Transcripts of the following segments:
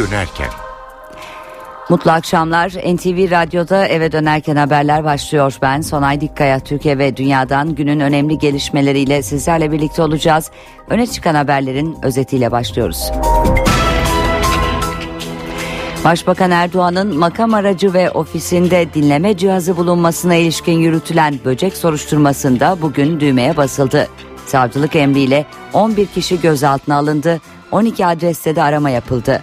dönerken. Mutlu akşamlar. NTV Radyo'da eve dönerken haberler başlıyor. Ben Sonay Dikkaya. Türkiye ve dünyadan günün önemli gelişmeleriyle sizlerle birlikte olacağız. Öne çıkan haberlerin özetiyle başlıyoruz. Başbakan Erdoğan'ın makam aracı ve ofisinde dinleme cihazı bulunmasına ilişkin yürütülen böcek soruşturmasında bugün düğmeye basıldı. Savcılık emriyle 11 kişi gözaltına alındı, 12 adreste de arama yapıldı.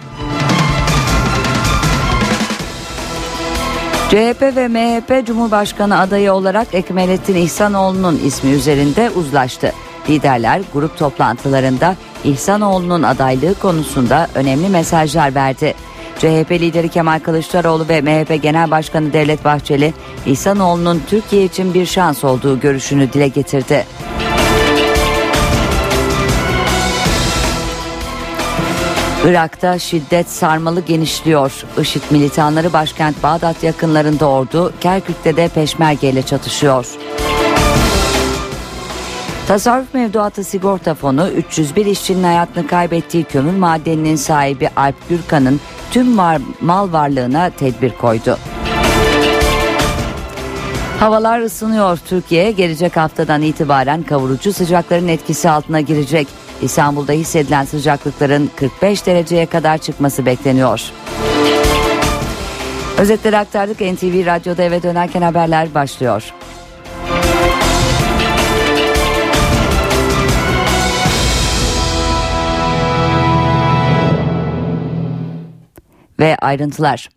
CHP ve MHP Cumhurbaşkanı adayı olarak Ekmelettin İhsanoğlu'nun ismi üzerinde uzlaştı. Liderler grup toplantılarında İhsanoğlu'nun adaylığı konusunda önemli mesajlar verdi. CHP lideri Kemal Kılıçdaroğlu ve MHP Genel Başkanı Devlet Bahçeli, İhsanoğlu'nun Türkiye için bir şans olduğu görüşünü dile getirdi. Irak'ta şiddet sarmalı genişliyor. IŞİD militanları başkent Bağdat yakınlarında ordu, Kerkük'te de peşmerge ile çatışıyor. Tasarruf Mevduatı Sigorta Fonu 301 işçinin hayatını kaybettiği kömür madeninin sahibi Alp Gürkan'ın tüm var, mal varlığına tedbir koydu. Havalar ısınıyor. Türkiye gelecek haftadan itibaren kavurucu sıcakların etkisi altına girecek. İstanbul'da hissedilen sıcaklıkların 45 dereceye kadar çıkması bekleniyor. Özetleri aktardık. NTV Radyo'da eve dönerken haberler başlıyor. Ve ayrıntılar.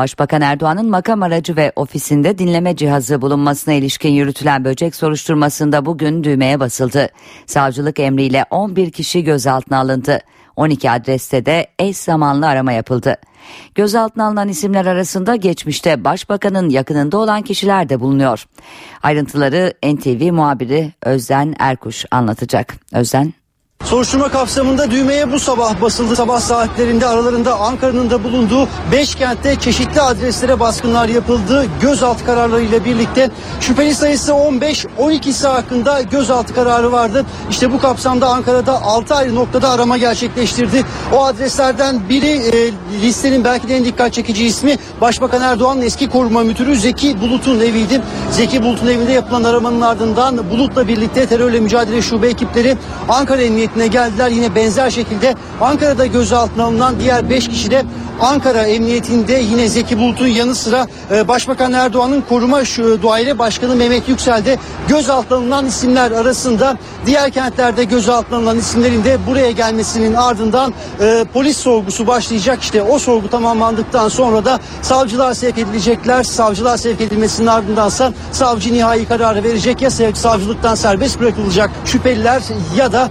Başbakan Erdoğan'ın makam aracı ve ofisinde dinleme cihazı bulunmasına ilişkin yürütülen böcek soruşturmasında bugün düğmeye basıldı. Savcılık emriyle 11 kişi gözaltına alındı. 12 adreste de eş zamanlı arama yapıldı. Gözaltına alınan isimler arasında geçmişte başbakanın yakınında olan kişiler de bulunuyor. Ayrıntıları NTV muhabiri Özden Erkuş anlatacak. Özden Soruşturma kapsamında düğmeye bu sabah basıldı. Sabah saatlerinde aralarında Ankara'nın da bulunduğu 5 kentte çeşitli adreslere baskınlar yapıldı. Gözaltı kararlarıyla birlikte şüpheli sayısı 15, 12'si hakkında gözaltı kararı vardı. İşte bu kapsamda Ankara'da 6 ayrı noktada arama gerçekleştirdi. O adreslerden biri e, listenin belki de en dikkat çekici ismi Başbakan Erdoğan'ın eski koruma müdürü Zeki Bulut'un eviydi. Zeki Bulut'un evinde yapılan aramanın ardından Bulut'la birlikte terörle mücadele şube ekipleri Ankara Emniyeti emniyetine geldiler. Yine benzer şekilde Ankara'da gözaltına alınan diğer 5 kişi de Ankara Emniyetinde yine Zeki Bulut'un yanı sıra e, Başbakan Erdoğan'ın koruma şu, daire başkanı Mehmet Yüksel de gözaltına alınan isimler arasında diğer kentlerde gözaltına alınan isimlerin de buraya gelmesinin ardından e, polis sorgusu başlayacak. İşte o sorgu tamamlandıktan sonra da savcılar sevk edilecekler. Savcılar sevk edilmesinin ardındansa savcı nihai kararı verecek ya savcılıktan serbest bırakılacak şüpheliler ya da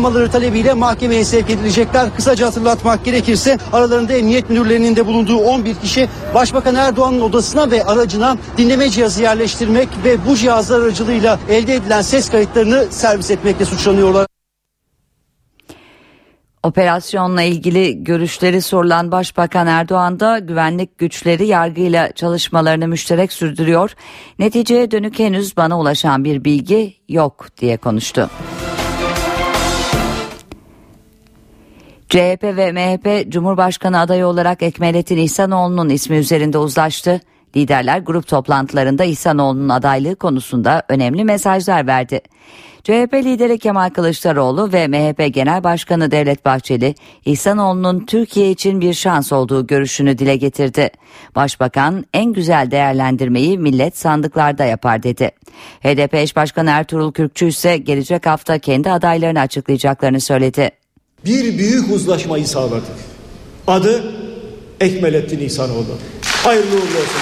tutuklanmaları talebiyle mahkemeye sevk edilecekler. Kısaca hatırlatmak gerekirse aralarında emniyet müdürlerinin de bulunduğu 11 kişi Başbakan Erdoğan'ın odasına ve aracına dinleme cihazı yerleştirmek ve bu cihazlar aracılığıyla elde edilen ses kayıtlarını servis etmekle suçlanıyorlar. Operasyonla ilgili görüşleri sorulan Başbakan Erdoğan da güvenlik güçleri yargıyla çalışmalarını müşterek sürdürüyor. Neticeye dönük henüz bana ulaşan bir bilgi yok diye konuştu. CHP ve MHP Cumhurbaşkanı adayı olarak Ekmelettin İhsanoğlu'nun ismi üzerinde uzlaştı. Liderler grup toplantılarında İhsanoğlu'nun adaylığı konusunda önemli mesajlar verdi. CHP lideri Kemal Kılıçdaroğlu ve MHP Genel Başkanı Devlet Bahçeli, İhsanoğlu'nun Türkiye için bir şans olduğu görüşünü dile getirdi. Başbakan en güzel değerlendirmeyi millet sandıklarda yapar dedi. HDP eş başkanı Ertuğrul Kürkçü ise gelecek hafta kendi adaylarını açıklayacaklarını söyledi bir büyük uzlaşmayı sağladık. Adı Ekmelettin İhsanoğlu. Hayırlı uğurlu olsun.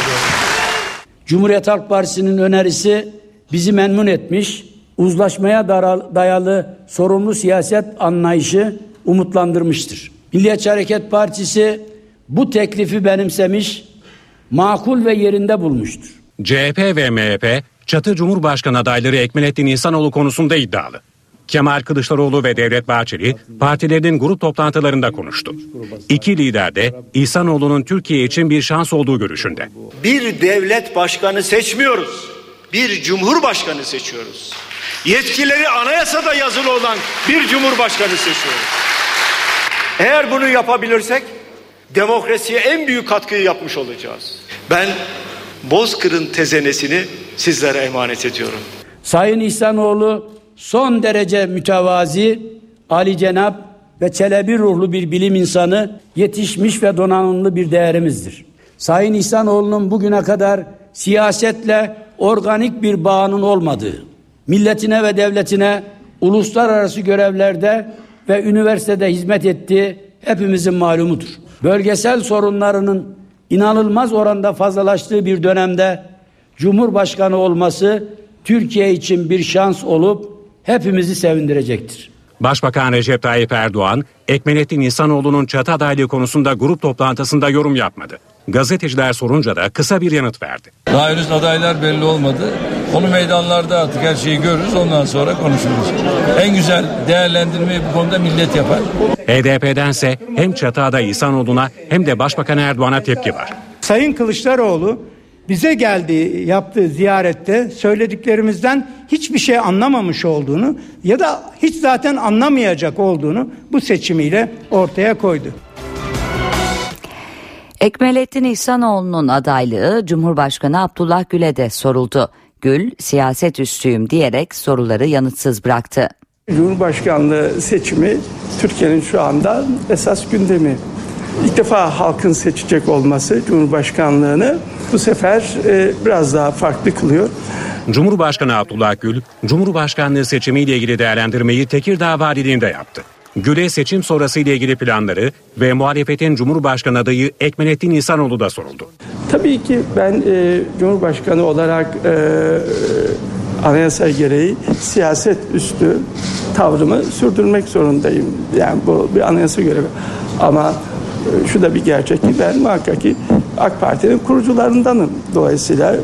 Cumhuriyet Halk Partisi'nin önerisi bizi memnun etmiş. Uzlaşmaya dayalı sorumlu siyaset anlayışı umutlandırmıştır. Milliyetçi Hareket Partisi bu teklifi benimsemiş, makul ve yerinde bulmuştur. CHP ve MHP çatı Cumhurbaşkanı adayları Ekmelettin İhsanoğlu konusunda iddialı. Kemal Kılıçdaroğlu ve Devlet Bahçeli partilerinin grup toplantılarında konuştu. İki lider de İhsanoğlu'nun Türkiye için bir şans olduğu görüşünde. Bir devlet başkanı seçmiyoruz. Bir cumhurbaşkanı seçiyoruz. Yetkileri anayasada yazılı olan bir cumhurbaşkanı seçiyoruz. Eğer bunu yapabilirsek demokrasiye en büyük katkıyı yapmış olacağız. Ben Bozkır'ın tezenesini sizlere emanet ediyorum. Sayın İhsanoğlu son derece mütevazi, Ali Cenap ve çelebi ruhlu bir bilim insanı, yetişmiş ve donanımlı bir değerimizdir. Sayın İhsanoğlu'nun bugüne kadar siyasetle organik bir bağının olmadığı, milletine ve devletine uluslararası görevlerde ve üniversitede hizmet ettiği hepimizin malumudur. Bölgesel sorunlarının inanılmaz oranda fazlalaştığı bir dönemde Cumhurbaşkanı olması Türkiye için bir şans olup hepimizi sevindirecektir. Başbakan Recep Tayyip Erdoğan, Ekmelettin İhsanoğlu'nun çatı adaylığı konusunda grup toplantısında yorum yapmadı. Gazeteciler sorunca da kısa bir yanıt verdi. Daha henüz adaylar belli olmadı. Onu meydanlarda artık her şeyi görürüz ondan sonra konuşuruz. En güzel değerlendirmeyi bu konuda millet yapar. HDP'dense hem çatı adayı İhsanoğlu'na hem de Başbakan Erdoğan'a tepki var. Sayın Kılıçdaroğlu bize geldiği yaptığı ziyarette söylediklerimizden hiçbir şey anlamamış olduğunu ya da hiç zaten anlamayacak olduğunu bu seçimiyle ortaya koydu. Ekmelettin İhsanoğlu'nun adaylığı Cumhurbaşkanı Abdullah Gül'e de soruldu. Gül siyaset üstüyüm diyerek soruları yanıtsız bıraktı. Cumhurbaşkanlığı seçimi Türkiye'nin şu anda esas gündemi. İlk defa halkın seçecek olması Cumhurbaşkanlığını bu sefer e, biraz daha farklı kılıyor. Cumhurbaşkanı Abdullah Gül, Cumhurbaşkanlığı seçimiyle ilgili değerlendirmeyi Tekirdağ Valiliğinde yaptı. Gül'e seçim sonrası ile ilgili planları ve muhalefetin Cumhurbaşkanı adayı Ekmelettin İhsanoğlu da soruldu. Tabii ki ben e, Cumhurbaşkanı olarak e, anayasa gereği siyaset üstü tavrımı sürdürmek zorundayım. Yani bu bir anayasa görevi. Ama şu da bir gerçek ki ben muhakkak ki AK Parti'nin kurucularındanım. Dolayısıyla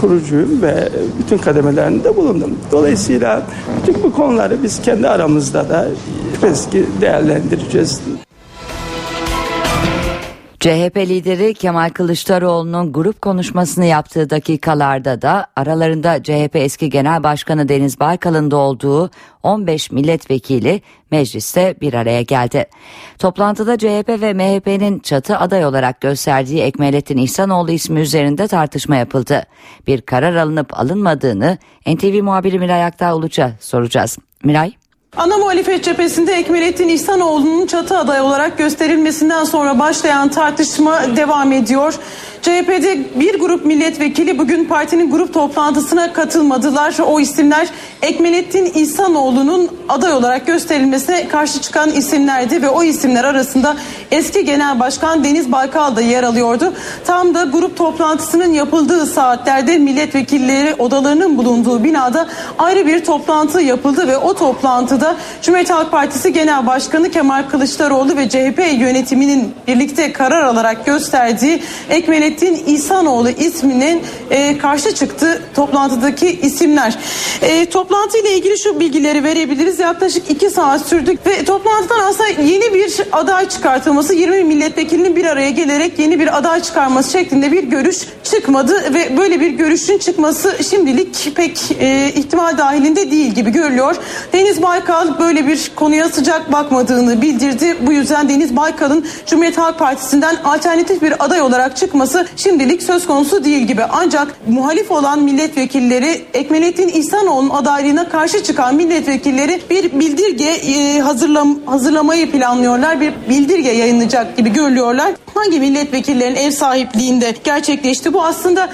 kurucuyum ve bütün kademelerinde bulundum. Dolayısıyla bütün bu konuları biz kendi aramızda da eski değerlendireceğiz. CHP lideri Kemal Kılıçdaroğlu'nun grup konuşmasını yaptığı dakikalarda da aralarında CHP eski Genel Başkanı Deniz Baykal'ın da olduğu 15 milletvekili mecliste bir araya geldi. Toplantıda CHP ve MHP'nin çatı aday olarak gösterdiği Ekmelettin İhsanoğlu ismi üzerinde tartışma yapıldı. Bir karar alınıp alınmadığını NTV muhabiri Miray Aktağ Uluç'a soracağız. Miray? Ana muhalefet cephesinde Ekmelettin İhsanoğlu'nun çatı aday olarak gösterilmesinden sonra başlayan tartışma devam ediyor. CHP'de bir grup milletvekili bugün partinin grup toplantısına katılmadılar. O isimler Ekmelettin İhsanoğlu'nun aday olarak gösterilmesine karşı çıkan isimlerdi ve o isimler arasında eski Genel Başkan Deniz Baykal da yer alıyordu. Tam da grup toplantısının yapıldığı saatlerde milletvekilleri odalarının bulunduğu binada ayrı bir toplantı yapıldı ve o toplantıda Cumhuriyet Halk Partisi Genel Başkanı Kemal Kılıçdaroğlu ve CHP yönetiminin birlikte karar alarak gösterdiği Ekmelettin Nurettin İhsanoğlu isminin e, karşı çıktı toplantıdaki isimler. E, toplantı ile ilgili şu bilgileri verebiliriz. Yaklaşık iki saat sürdük ve toplantıdan aslında yeni bir aday çıkartılması 20 milletvekilinin bir araya gelerek yeni bir aday çıkarması şeklinde bir görüş çıkmadı ve böyle bir görüşün çıkması şimdilik pek e, ihtimal dahilinde değil gibi görülüyor. Deniz Baykal böyle bir konuya sıcak bakmadığını bildirdi. Bu yüzden Deniz Baykal'ın Cumhuriyet Halk Partisi'nden alternatif bir aday olarak çıkması şimdilik söz konusu değil gibi. Ancak muhalif olan milletvekilleri Ekmelettin İhsanoğlu'nun adaylığına karşı çıkan milletvekilleri bir bildirge e, hazırlam hazırlamayı planlıyorlar. Bir bildirge yayınlayacak gibi görülüyorlar. Hangi milletvekillerin ev sahipliğinde gerçekleşti? Bu aslında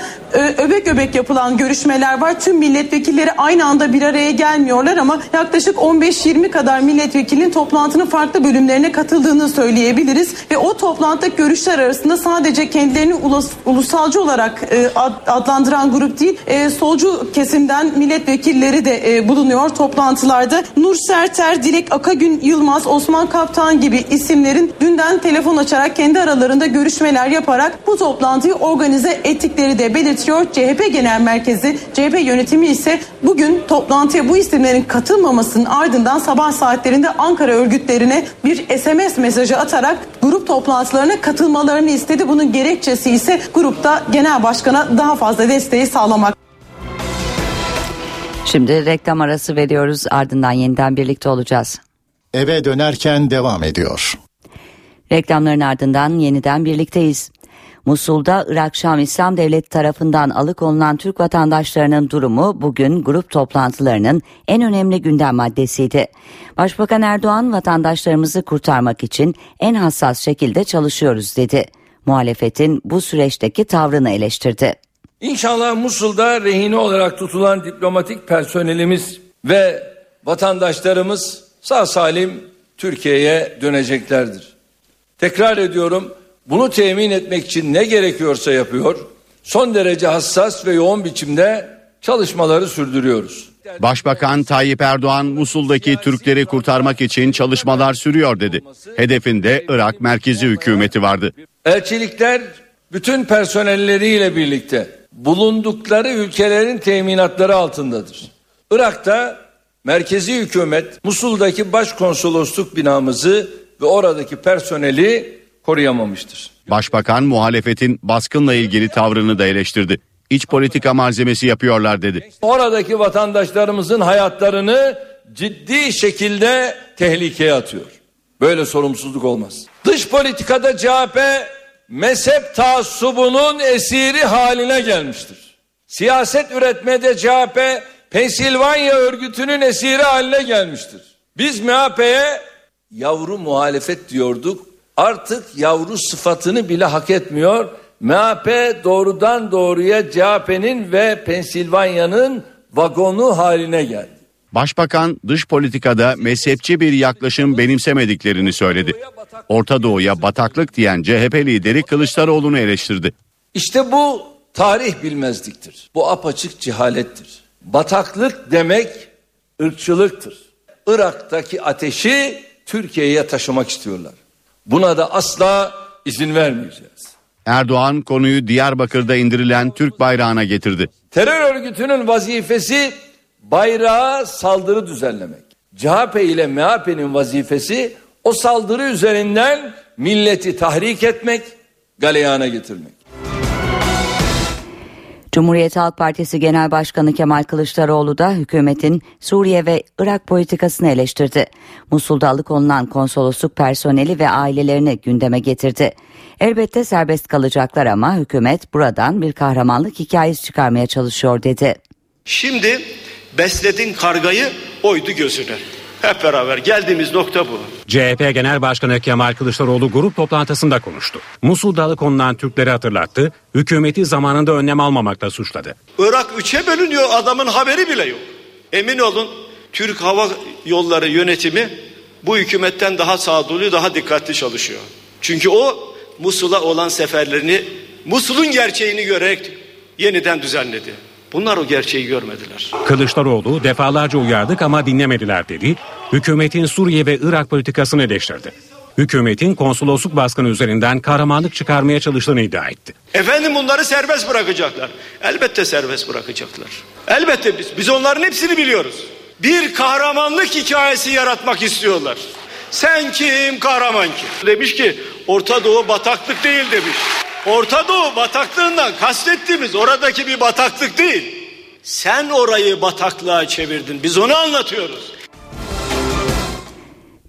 öbek öbek yapılan görüşmeler var. Tüm milletvekilleri aynı anda bir araya gelmiyorlar ama yaklaşık 15-20 kadar milletvekilinin toplantının farklı bölümlerine katıldığını söyleyebiliriz. Ve o toplantıdaki görüşler arasında sadece kendilerini ulus, ulusalcı olarak e, adlandıran grup değil, e, solcu kesimden milletvekilleri de e, bulunuyor toplantılarda. Nur Serter, Dilek Akagün Yılmaz, Osman Kaptan gibi isimlerin dünden telefon açarak kendi aralarında görüşmeler yaparak bu toplantıyı organize ettikleri de belirtiyor. CHP Genel Merkezi, CHP yönetimi ise bugün toplantıya bu isimlerin katılmamasının ardından sabah saatlerinde Ankara örgütlerine bir SMS mesajı atarak grup toplantılarına katılmalarını istedi. Bunun gerekçesi ise grupta genel başkana daha fazla desteği sağlamak. Şimdi reklam arası veriyoruz ardından yeniden birlikte olacağız. Eve dönerken devam ediyor. Reklamların ardından yeniden birlikteyiz. Musul'da Irak Şam İslam Devleti tarafından alıkonulan Türk vatandaşlarının durumu bugün grup toplantılarının en önemli gündem maddesiydi. Başbakan Erdoğan vatandaşlarımızı kurtarmak için en hassas şekilde çalışıyoruz dedi. Muhalefetin bu süreçteki tavrını eleştirdi. İnşallah Musul'da rehine olarak tutulan diplomatik personelimiz ve vatandaşlarımız sağ salim Türkiye'ye döneceklerdir. Tekrar ediyorum bunu temin etmek için ne gerekiyorsa yapıyor. Son derece hassas ve yoğun biçimde çalışmaları sürdürüyoruz. Başbakan Tayyip Erdoğan Musul'daki Türkleri kurtarmak için çalışmalar sürüyor dedi. Hedefinde Irak merkezi hükümeti vardı. Elçilikler bütün personelleriyle birlikte bulundukları ülkelerin teminatları altındadır. Irak'ta merkezi hükümet Musul'daki başkonsolosluk binamızı ve oradaki personeli koruyamamıştır. Başbakan muhalefetin baskınla ilgili tavrını da eleştirdi. İç politika malzemesi yapıyorlar dedi. Oradaki vatandaşlarımızın hayatlarını ciddi şekilde tehlikeye atıyor. Böyle sorumsuzluk olmaz. Dış politikada CHP mezhep taassubunun esiri haline gelmiştir. Siyaset üretmede CHP Pensilvanya örgütünün esiri haline gelmiştir. Biz MHP'ye yavru muhalefet diyorduk. Artık yavru sıfatını bile hak etmiyor. MHP doğrudan doğruya CHP'nin ve Pensilvanya'nın vagonu haline geldi. Başbakan dış politikada mezhepçi bir yaklaşım benimsemediklerini söyledi. Orta Doğu'ya bataklık diyen CHP lideri Kılıçdaroğlu'nu eleştirdi. İşte bu tarih bilmezliktir. Bu apaçık cehalettir. Bataklık demek ırkçılıktır. Irak'taki ateşi Türkiye'ye taşımak istiyorlar. Buna da asla izin vermeyeceğiz. Erdoğan konuyu Diyarbakır'da indirilen Türk bayrağına getirdi. Terör örgütünün vazifesi bayrağa saldırı düzenlemek. CHP ile MHP'nin vazifesi o saldırı üzerinden milleti tahrik etmek, galeyana getirmek. Cumhuriyet Halk Partisi Genel Başkanı Kemal Kılıçdaroğlu da hükümetin Suriye ve Irak politikasını eleştirdi. Musul'da alıkonulan konsolosluk personeli ve ailelerini gündeme getirdi. Elbette serbest kalacaklar ama hükümet buradan bir kahramanlık hikayesi çıkarmaya çalışıyor dedi. Şimdi besledin kargayı oydu gözüne. Hep beraber geldiğimiz nokta bu. CHP Genel Başkanı Kemal Kılıçdaroğlu grup toplantısında konuştu. Musul'da alıkonulan Türkleri hatırlattı, hükümeti zamanında önlem almamakla suçladı. Irak üçe bölünüyor adamın haberi bile yok. Emin olun Türk Hava Yolları yönetimi bu hükümetten daha sağduyulu daha dikkatli çalışıyor. Çünkü o Musul'a olan seferlerini Musul'un gerçeğini görerek yeniden düzenledi. Bunlar o gerçeği görmediler. Kılıçdaroğlu defalarca uyardık ama dinlemediler dedi. Hükümetin Suriye ve Irak politikasını eleştirdi. Hükümetin konsolosluk baskını üzerinden kahramanlık çıkarmaya çalıştığını iddia etti. Efendim bunları serbest bırakacaklar. Elbette serbest bırakacaklar. Elbette biz, biz onların hepsini biliyoruz. Bir kahramanlık hikayesi yaratmak istiyorlar. Sen kim kahraman kim? Demiş ki Orta Doğu bataklık değil demiş. Orta Doğu bataklığından kastettiğimiz oradaki bir bataklık değil. Sen orayı bataklığa çevirdin. Biz onu anlatıyoruz.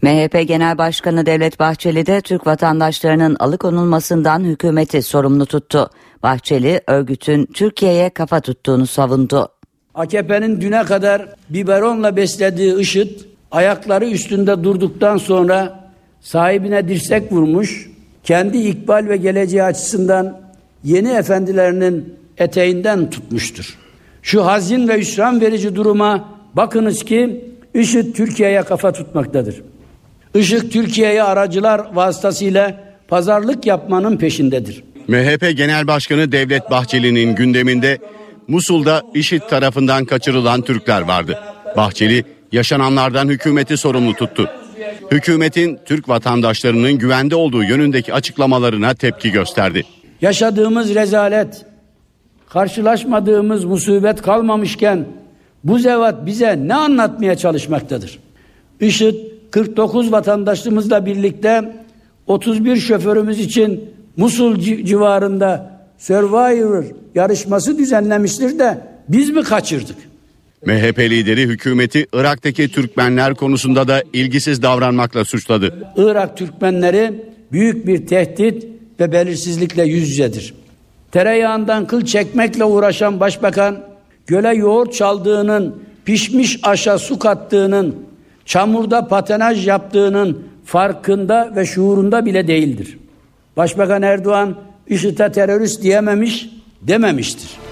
MHP Genel Başkanı Devlet Bahçeli de Türk vatandaşlarının alıkonulmasından hükümeti sorumlu tuttu. Bahçeli örgütün Türkiye'ye kafa tuttuğunu savundu. AKP'nin düne kadar biberonla beslediği IŞİD ayakları üstünde durduktan sonra sahibine dirsek vurmuş, kendi ikbal ve geleceği açısından yeni efendilerinin eteğinden tutmuştur. Şu hazin ve hüsran verici duruma bakınız ki IŞİD Türkiye'ye kafa tutmaktadır. IŞİD Türkiye'ye aracılar vasıtasıyla pazarlık yapmanın peşindedir. MHP Genel Başkanı Devlet Bahçeli'nin gündeminde Musul'da IŞİD tarafından kaçırılan Türkler vardı. Bahçeli yaşananlardan hükümeti sorumlu tuttu. Hükümetin Türk vatandaşlarının güvende olduğu yönündeki açıklamalarına tepki gösterdi. Yaşadığımız rezalet, karşılaşmadığımız musibet kalmamışken bu zevat bize ne anlatmaya çalışmaktadır? IŞİD 49 vatandaşımızla birlikte 31 şoförümüz için Musul civarında Survivor yarışması düzenlemiştir de biz mi kaçırdık? MHP lideri hükümeti Irak'taki Türkmenler konusunda da ilgisiz davranmakla suçladı. Irak Türkmenleri büyük bir tehdit ve belirsizlikle yüz yüzedir. Tereyağından kıl çekmekle uğraşan başbakan göle yoğurt çaldığının, pişmiş aşa su kattığının, çamurda patenaj yaptığının farkında ve şuurunda bile değildir. Başbakan Erdoğan IŞİD'e terörist diyememiş, dememiştir.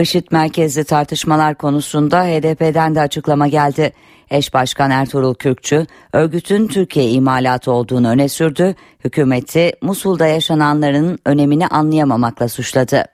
IŞİD merkezli tartışmalar konusunda HDP'den de açıklama geldi. Eş Başkan Ertuğrul Kürkçü, örgütün Türkiye imalatı olduğunu öne sürdü. Hükümeti Musul'da yaşananların önemini anlayamamakla suçladı.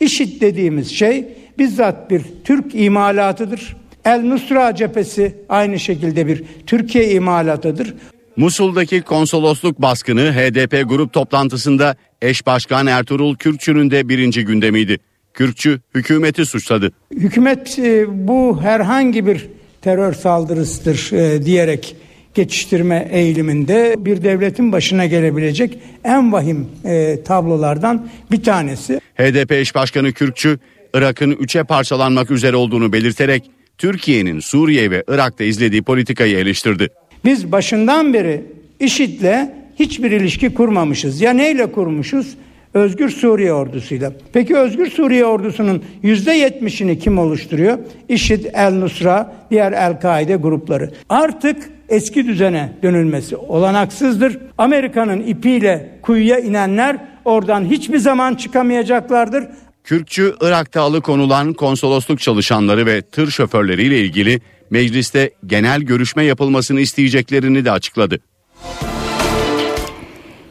IŞİD dediğimiz şey bizzat bir Türk imalatıdır. El Nusra cephesi aynı şekilde bir Türkiye imalatıdır. Musul'daki konsolosluk baskını HDP grup toplantısında eş başkan Ertuğrul Kürkçü'nün de birinci gündemiydi. Kürkçü hükümeti suçladı. Hükümet e, bu herhangi bir terör saldırısıdır e, diyerek geçiştirme eğiliminde bir devletin başına gelebilecek en vahim e, tablolardan bir tanesi. HDP eş başkanı Kürkçü, Irak'ın üçe parçalanmak üzere olduğunu belirterek Türkiye'nin Suriye ve Irak'ta izlediği politikayı eleştirdi. Biz başından beri IŞİD'le hiçbir ilişki kurmamışız. Ya neyle kurmuşuz? Özgür Suriye ordusuyla. Peki Özgür Suriye ordusunun yüzde yetmişini kim oluşturuyor? IŞİD, El Nusra, diğer El-Kaide grupları. Artık eski düzene dönülmesi olanaksızdır. Amerika'nın ipiyle kuyuya inenler oradan hiçbir zaman çıkamayacaklardır. Kürkçü, Irak'ta alıkonulan konsolosluk çalışanları ve tır şoförleriyle ilgili mecliste genel görüşme yapılmasını isteyeceklerini de açıkladı.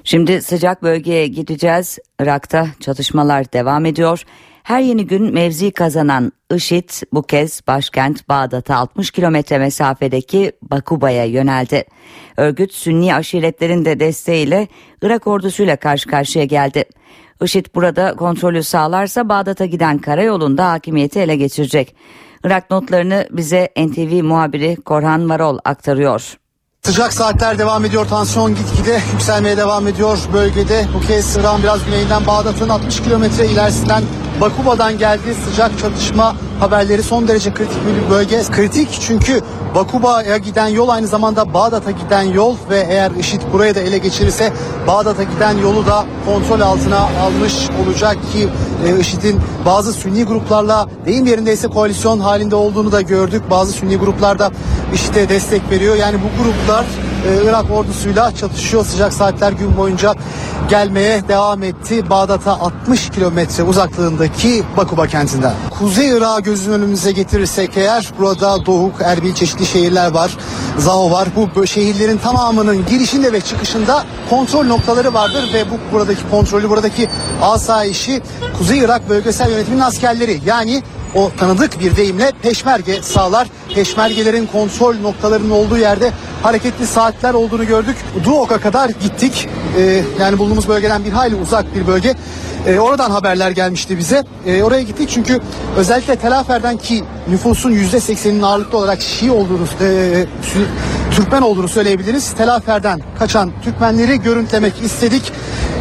Şimdi sıcak bölgeye gideceğiz. Irak'ta çatışmalar devam ediyor. Her yeni gün mevzi kazanan IŞİD bu kez başkent Bağdat'a 60 kilometre mesafedeki Bakuba'ya yöneldi. Örgüt Sünni aşiretlerin de desteğiyle Irak ordusuyla karşı karşıya geldi. IŞİD burada kontrolü sağlarsa Bağdat'a giden karayolunda hakimiyeti ele geçirecek. Irak notlarını bize NTV muhabiri Korhan Varol aktarıyor. Sıcak saatler devam ediyor. Tansiyon gitgide yükselmeye devam ediyor bölgede. Bu kez İran biraz güneyinden Bağdat'ın 60 kilometre ilerisinden Bakuba'dan geldi. Sıcak çatışma haberleri son derece kritik bir bölge. Kritik çünkü Bakuba'ya giden yol aynı zamanda Bağdat'a giden yol ve eğer IŞİD buraya da ele geçirirse Bağdat'a giden yolu da kontrol altına almış olacak ki e, IŞİD'in bazı Sünni gruplarla deyim yerindeyse koalisyon halinde olduğunu da gördük. Bazı Sünni gruplar da IŞİD'e destek veriyor. Yani bu gruplar e, Irak ordusuyla çatışıyor. Sıcak saatler gün boyunca gelmeye devam etti. Bağdat'a 60 kilometre uzaklığındaki Bakuba kentinden. Kuzey Irak'ı gözün önümüze getirirsek eğer burada Doğuk, Erbil çeşitli şehirler var. Zaho var. Bu şehirlerin tamamının girişinde ve çıkışında kontrol noktaları vardır ve bu buradaki kontrolü, buradaki asayişi Kuzey Irak Bölgesel Yönetiminin askerleri yani o tanıdık bir deyimle peşmerge sağlar. Peşmergelerin kontrol noktalarının olduğu yerde hareketli saatler olduğunu gördük. Duok'a kadar gittik. Ee, yani bulunduğumuz bölgeden bir hayli uzak bir bölge. Ee, oradan haberler gelmişti bize. Ee, oraya gittik çünkü özellikle Tel Afer'den ki nüfusun %80'inin ağırlıklı olarak Şii olduğunu, e, Türkmen olduğunu söyleyebiliriz. Tel Afer'den kaçan Türkmenleri görüntülemek istedik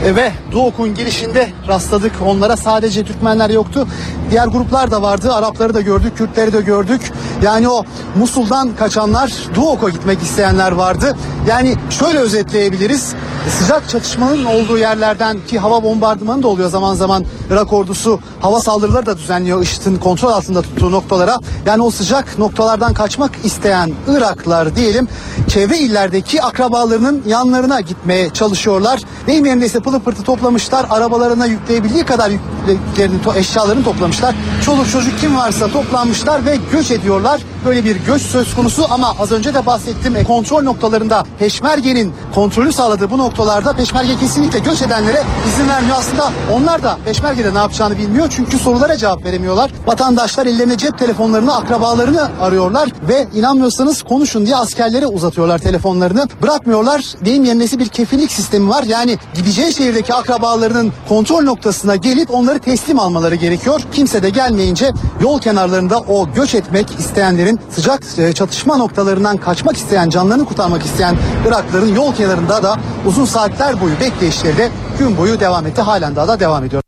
e, ve Duok'un girişinde rastladık. Onlara sadece Türkmenler yoktu. Diğer gruplar da vardı. Arapları da gördük, Kürtleri de gördük. Yani o Musul'dan kaçanlar, Duok'a gitmek isteyenler vardı. Yani şöyle özetleyebiliriz. Sıcak çatışmanın olduğu yerlerden ki hava bombardımanı da oluyor zaman zaman Irak ordusu hava saldırıları da düzenliyor IŞİD'in kontrol altında tuttuğu noktalara. Yani o sıcak noktalardan kaçmak isteyen Iraklar diyelim çevre illerdeki akrabalarının yanlarına gitmeye çalışıyorlar. Deyim yerindeyse pılı pırtı toplamışlar. Arabalarına yükleyebildiği kadar yüklerini, eşyalarını toplamışlar. Çoluk çocuk kim varsa toplanmışlar ve göç ediyorlar. Böyle bir göç söz konusu ama az önce de bahsettim e, kontrol noktalarında Peşmerge'nin kontrolü sağladığı bu noktalarda Peşmerge kesinlikle göç edenlere izin vermiyor. Aslında onlar da Peşmerge'de ne yapacağını bilmiyor çünkü sorulara cevap veremiyorlar. Vatandaşlar ellerine cep telefonlarını, akrabalarını arıyorlar ve inanmıyorsanız konuşun diye askerlere uzatıyorlar telefonlarını. Bırakmıyorlar. Deyim yerindeyse bir kefillik sistemi var. Yani gideceği şehirdeki akrabalarının kontrol noktasına gelip onları teslim almaları gerekiyor. Kimse de gelmeyince yol kenarlarında o göç etmek isteyenlerin sıcak e, çatışma noktalarından kaçmak isteyen, canlarını kurtarmak isteyen Irakların yol kenarında da uzun saatler boyu bekleyişleri de gün boyu devam etti. Halen daha da devam ediyor.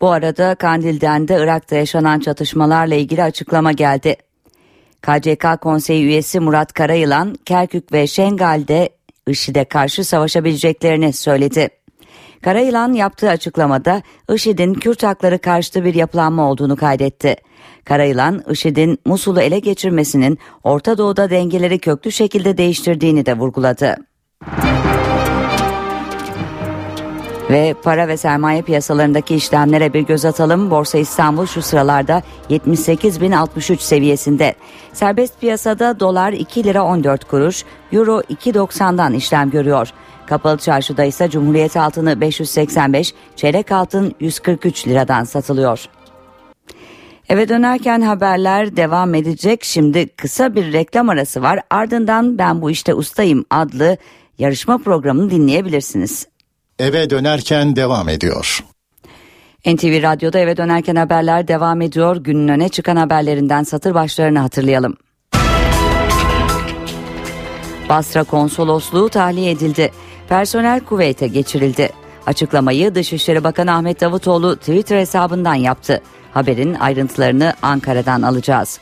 Bu arada Kandil'den de Irak'ta yaşanan çatışmalarla ilgili açıklama geldi. KCK Konseyi üyesi Murat Karayılan, Kerkük ve Şengal'de IŞİD'e karşı savaşabileceklerini söyledi. Karayılan yaptığı açıklamada IŞİD'in Kürt hakları karşıtı bir yapılanma olduğunu kaydetti. Karayılan, IŞİD'in Musul'u ele geçirmesinin Orta Doğu'da dengeleri köklü şekilde değiştirdiğini de vurguladı. Ve para ve sermaye piyasalarındaki işlemlere bir göz atalım. Borsa İstanbul şu sıralarda 78.063 seviyesinde. Serbest piyasada dolar 2 lira 14 kuruş, euro 2.90'dan işlem görüyor. Kapalı çarşıda ise Cumhuriyet altını 585, çeyrek altın 143 liradan satılıyor. Eve dönerken haberler devam edecek. Şimdi kısa bir reklam arası var. Ardından Ben Bu İşte Ustayım adlı yarışma programını dinleyebilirsiniz. Eve dönerken devam ediyor. NTV Radyo'da eve dönerken haberler devam ediyor. Günün öne çıkan haberlerinden satır başlarını hatırlayalım. Basra konsolosluğu tahliye edildi. Personel Kuveyt'e geçirildi. Açıklamayı Dışişleri Bakanı Ahmet Davutoğlu Twitter hesabından yaptı. Haberin ayrıntılarını Ankara'dan alacağız.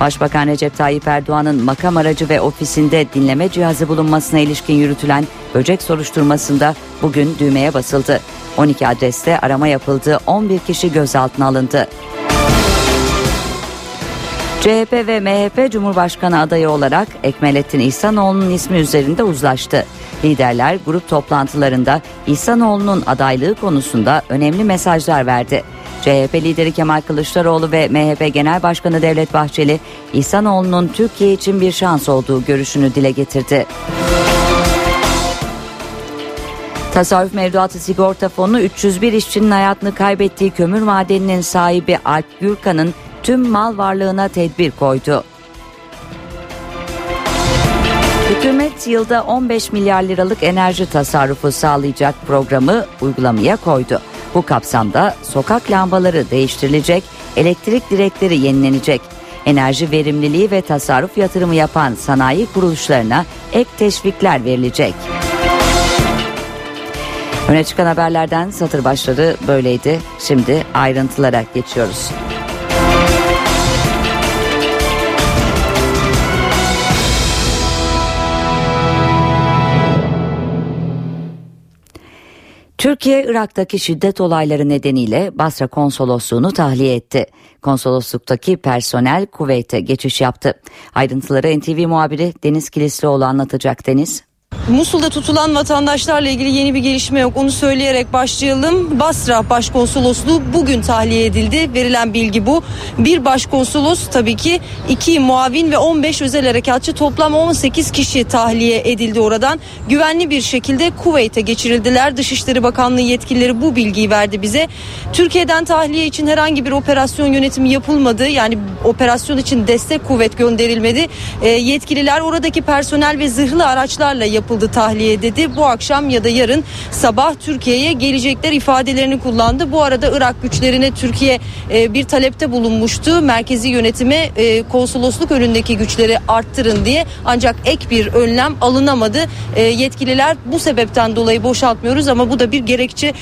Başbakan Recep Tayyip Erdoğan'ın makam aracı ve ofisinde dinleme cihazı bulunmasına ilişkin yürütülen böcek soruşturmasında bugün düğmeye basıldı. 12 adreste arama yapıldı, 11 kişi gözaltına alındı. CHP ve MHP Cumhurbaşkanı adayı olarak Ekmelettin İhsanoğlu'nun ismi üzerinde uzlaştı. Liderler grup toplantılarında İhsanoğlu'nun adaylığı konusunda önemli mesajlar verdi. CHP lideri Kemal Kılıçdaroğlu ve MHP Genel Başkanı Devlet Bahçeli, İhsanoğlu'nun Türkiye için bir şans olduğu görüşünü dile getirdi. Tasarruf Mevduatı Sigorta Fonu 301 işçinin hayatını kaybettiği kömür madeninin sahibi Alp Gürkan'ın tüm mal varlığına tedbir koydu. Hükümet yılda 15 milyar liralık enerji tasarrufu sağlayacak programı uygulamaya koydu. Bu kapsamda sokak lambaları değiştirilecek, elektrik direkleri yenilenecek. Enerji verimliliği ve tasarruf yatırımı yapan sanayi kuruluşlarına ek teşvikler verilecek. Öne çıkan haberlerden satır başları böyleydi. Şimdi ayrıntılara geçiyoruz. Türkiye Irak'taki şiddet olayları nedeniyle Basra konsolosluğunu tahliye etti. Konsolosluktaki personel Kuveyt'e geçiş yaptı. Ayrıntıları NTV muhabiri Deniz Kilislioğlu anlatacak Deniz. Musul'da tutulan vatandaşlarla ilgili yeni bir gelişme yok. Onu söyleyerek başlayalım. Basra Başkonsolosluğu bugün tahliye edildi. Verilen bilgi bu. Bir başkonsolos tabii ki iki muavin ve 15 özel harekatçı toplam 18 kişi tahliye edildi oradan. Güvenli bir şekilde Kuveyt'e geçirildiler. Dışişleri Bakanlığı yetkilileri bu bilgiyi verdi bize. Türkiye'den tahliye için herhangi bir operasyon yönetimi yapılmadı. Yani operasyon için destek kuvvet gönderilmedi. E, yetkililer oradaki personel ve zırhlı araçlarla yapıldı yapıldı tahliye dedi. Bu akşam ya da yarın sabah Türkiye'ye gelecekler ifadelerini kullandı. Bu arada Irak güçlerine Türkiye e, bir talepte bulunmuştu. Merkezi yönetime e, konsolosluk önündeki güçleri arttırın diye. Ancak ek bir önlem alınamadı. E, yetkililer bu sebepten dolayı boşaltmıyoruz ama bu da bir gerekçe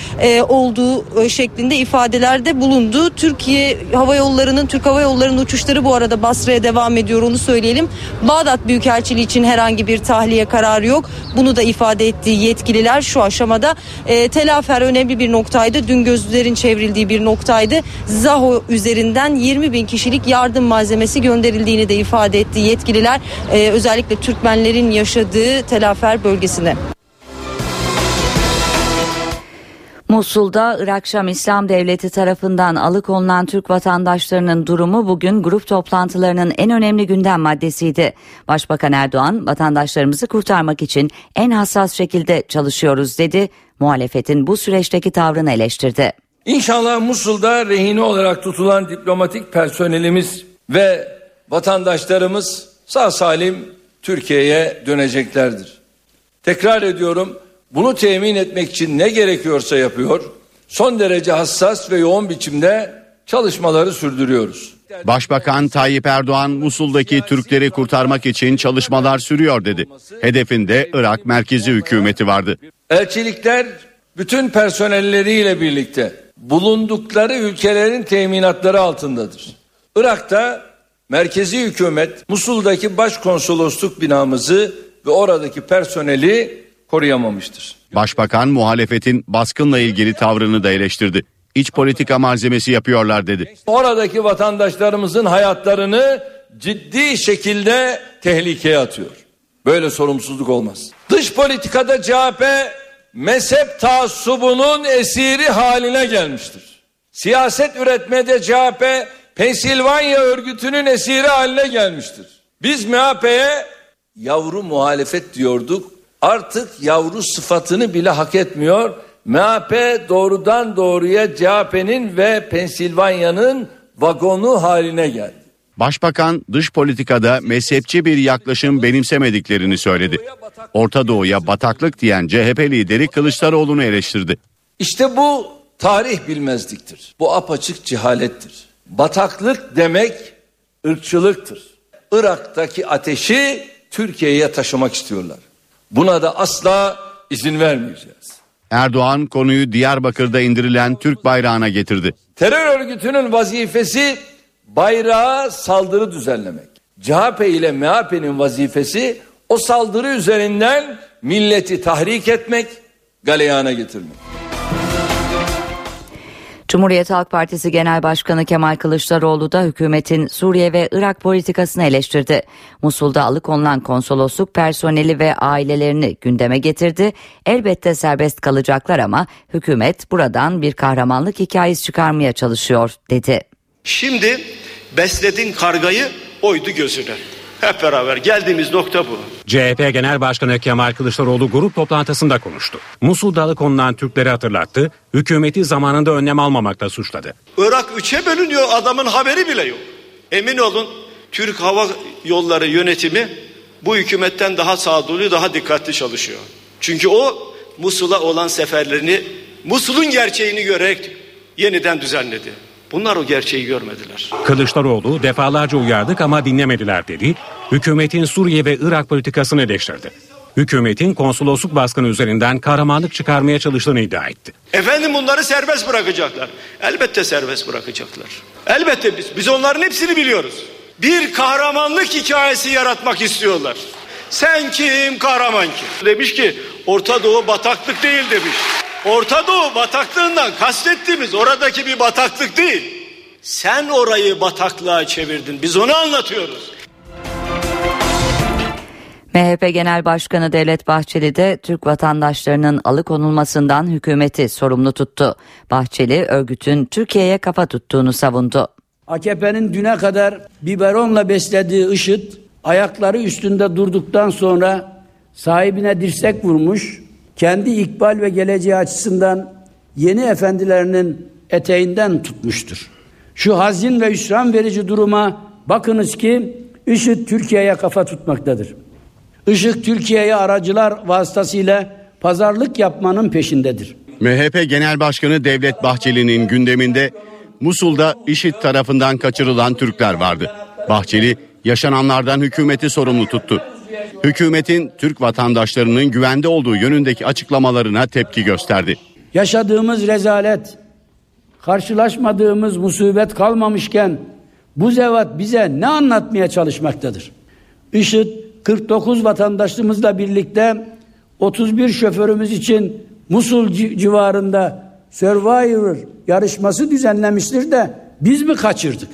olduğu şeklinde ifadelerde bulundu. Türkiye Hava Yolları'nın Türk Hava Yolları'nın uçuşları bu arada Basra'ya devam ediyor onu söyleyelim. Bağdat Büyükelçiliği için herhangi bir tahliye kararı yok. Bunu da ifade ettiği yetkililer şu aşamada e, telafer önemli bir noktaydı. Dün gözlerin çevrildiği bir noktaydı. Zaho üzerinden 20 bin kişilik yardım malzemesi gönderildiğini de ifade etti yetkililer. E, özellikle Türkmenlerin yaşadığı telafer bölgesine. Musul'da Irak Şam İslam Devleti tarafından alıkonulan Türk vatandaşlarının durumu bugün grup toplantılarının en önemli gündem maddesiydi. Başbakan Erdoğan vatandaşlarımızı kurtarmak için en hassas şekilde çalışıyoruz dedi. Muhalefetin bu süreçteki tavrını eleştirdi. İnşallah Musul'da rehine olarak tutulan diplomatik personelimiz ve vatandaşlarımız sağ salim Türkiye'ye döneceklerdir. Tekrar ediyorum bunu temin etmek için ne gerekiyorsa yapıyor. Son derece hassas ve yoğun biçimde çalışmaları sürdürüyoruz. Başbakan Tayyip Erdoğan Musul'daki Türkleri kurtarmak için çalışmalar sürüyor dedi. Hedefinde Irak merkezi hükümeti vardı. Elçilikler bütün personelleriyle birlikte bulundukları ülkelerin teminatları altındadır. Irak'ta merkezi hükümet Musul'daki başkonsolosluk binamızı ve oradaki personeli koruyamamıştır. Başbakan muhalefetin baskınla ilgili tavrını da eleştirdi. İç politika malzemesi yapıyorlar dedi. Oradaki vatandaşlarımızın hayatlarını ciddi şekilde tehlikeye atıyor. Böyle sorumsuzluk olmaz. Dış politikada CHP mezhep taassubunun esiri haline gelmiştir. Siyaset üretmede CHP Pensilvanya örgütünün esiri haline gelmiştir. Biz MHP'ye yavru muhalefet diyorduk. Artık yavru sıfatını bile hak etmiyor. MHP doğrudan doğruya CHP'nin ve Pensilvanya'nın vagonu haline geldi. Başbakan dış politikada mezhepçi bir yaklaşım benimsemediklerini söyledi. Orta Doğu'ya bataklık diyen CHP lideri Kılıçdaroğlu'nu eleştirdi. İşte bu tarih bilmezliktir. Bu apaçık cehalettir. Bataklık demek ırkçılıktır. Irak'taki ateşi Türkiye'ye taşımak istiyorlar. Buna da asla izin vermeyeceğiz. Erdoğan konuyu Diyarbakır'da indirilen Türk bayrağına getirdi. Terör örgütünün vazifesi bayrağa saldırı düzenlemek. CHP ile MHP'nin vazifesi o saldırı üzerinden milleti tahrik etmek, galeyana getirmek. Cumhuriyet Halk Partisi Genel Başkanı Kemal Kılıçdaroğlu da hükümetin Suriye ve Irak politikasını eleştirdi. Musul'da alıkonulan konsolosluk personeli ve ailelerini gündeme getirdi. Elbette serbest kalacaklar ama hükümet buradan bir kahramanlık hikayesi çıkarmaya çalışıyor dedi. Şimdi besledin kargayı oydu gözüne. Hep beraber geldiğimiz nokta bu. CHP Genel Başkanı Kemal Kılıçdaroğlu grup toplantısında konuştu. Musul'da alıkonulan Türkleri hatırlattı, hükümeti zamanında önlem almamakla suçladı. Irak üçe bölünüyor adamın haberi bile yok. Emin olun Türk Hava Yolları yönetimi bu hükümetten daha sağduyulu daha dikkatli çalışıyor. Çünkü o Musul'a olan seferlerini Musul'un gerçeğini görerek yeniden düzenledi. Bunlar o gerçeği görmediler. Kılıçdaroğlu defalarca uyardık ama dinlemediler dedi. Hükümetin Suriye ve Irak politikasını eleştirdi. Hükümetin konsolosluk baskını üzerinden kahramanlık çıkarmaya çalıştığını iddia etti. Efendim bunları serbest bırakacaklar. Elbette serbest bırakacaklar. Elbette biz, biz onların hepsini biliyoruz. Bir kahramanlık hikayesi yaratmak istiyorlar. Sen kim kahraman kim? Demiş ki Orta Doğu bataklık değil demiş. Orta Doğu bataklığından kastettiğimiz oradaki bir bataklık değil. Sen orayı bataklığa çevirdin. Biz onu anlatıyoruz. MHP Genel Başkanı Devlet Bahçeli de Türk vatandaşlarının alıkonulmasından hükümeti sorumlu tuttu. Bahçeli örgütün Türkiye'ye kafa tuttuğunu savundu. AKP'nin düne kadar biberonla beslediği IŞİD ayakları üstünde durduktan sonra sahibine dirsek vurmuş, kendi ikbal ve geleceği açısından yeni efendilerinin eteğinden tutmuştur. Şu hazin ve hüsran verici duruma bakınız ki IŞİD Türkiye'ye kafa tutmaktadır. IŞİD Türkiye'ye aracılar vasıtasıyla pazarlık yapmanın peşindedir. MHP Genel Başkanı Devlet Bahçeli'nin gündeminde Musul'da IŞİD tarafından kaçırılan Türkler vardı. Bahçeli yaşananlardan hükümeti sorumlu tuttu. Hükümetin Türk vatandaşlarının güvende olduğu yönündeki açıklamalarına tepki gösterdi. Yaşadığımız rezalet, karşılaşmadığımız musibet kalmamışken bu zevat bize ne anlatmaya çalışmaktadır? IŞİD 49 vatandaşımızla birlikte 31 şoförümüz için Musul civarında Survivor yarışması düzenlemiştir de biz mi kaçırdık?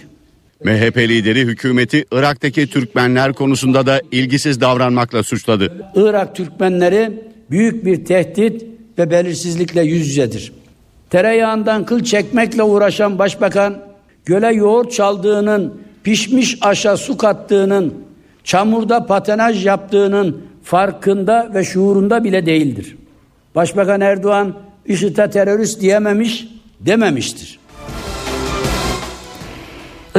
MHP lideri hükümeti Irak'taki Türkmenler konusunda da ilgisiz davranmakla suçladı. Irak Türkmenleri büyük bir tehdit ve belirsizlikle yüz yüzedir. Tereyağından kıl çekmekle uğraşan başbakan göle yoğurt çaldığının, pişmiş aşa su kattığının, çamurda patenaj yaptığının farkında ve şuurunda bile değildir. Başbakan Erdoğan IŞİD'e terörist diyememiş, dememiştir.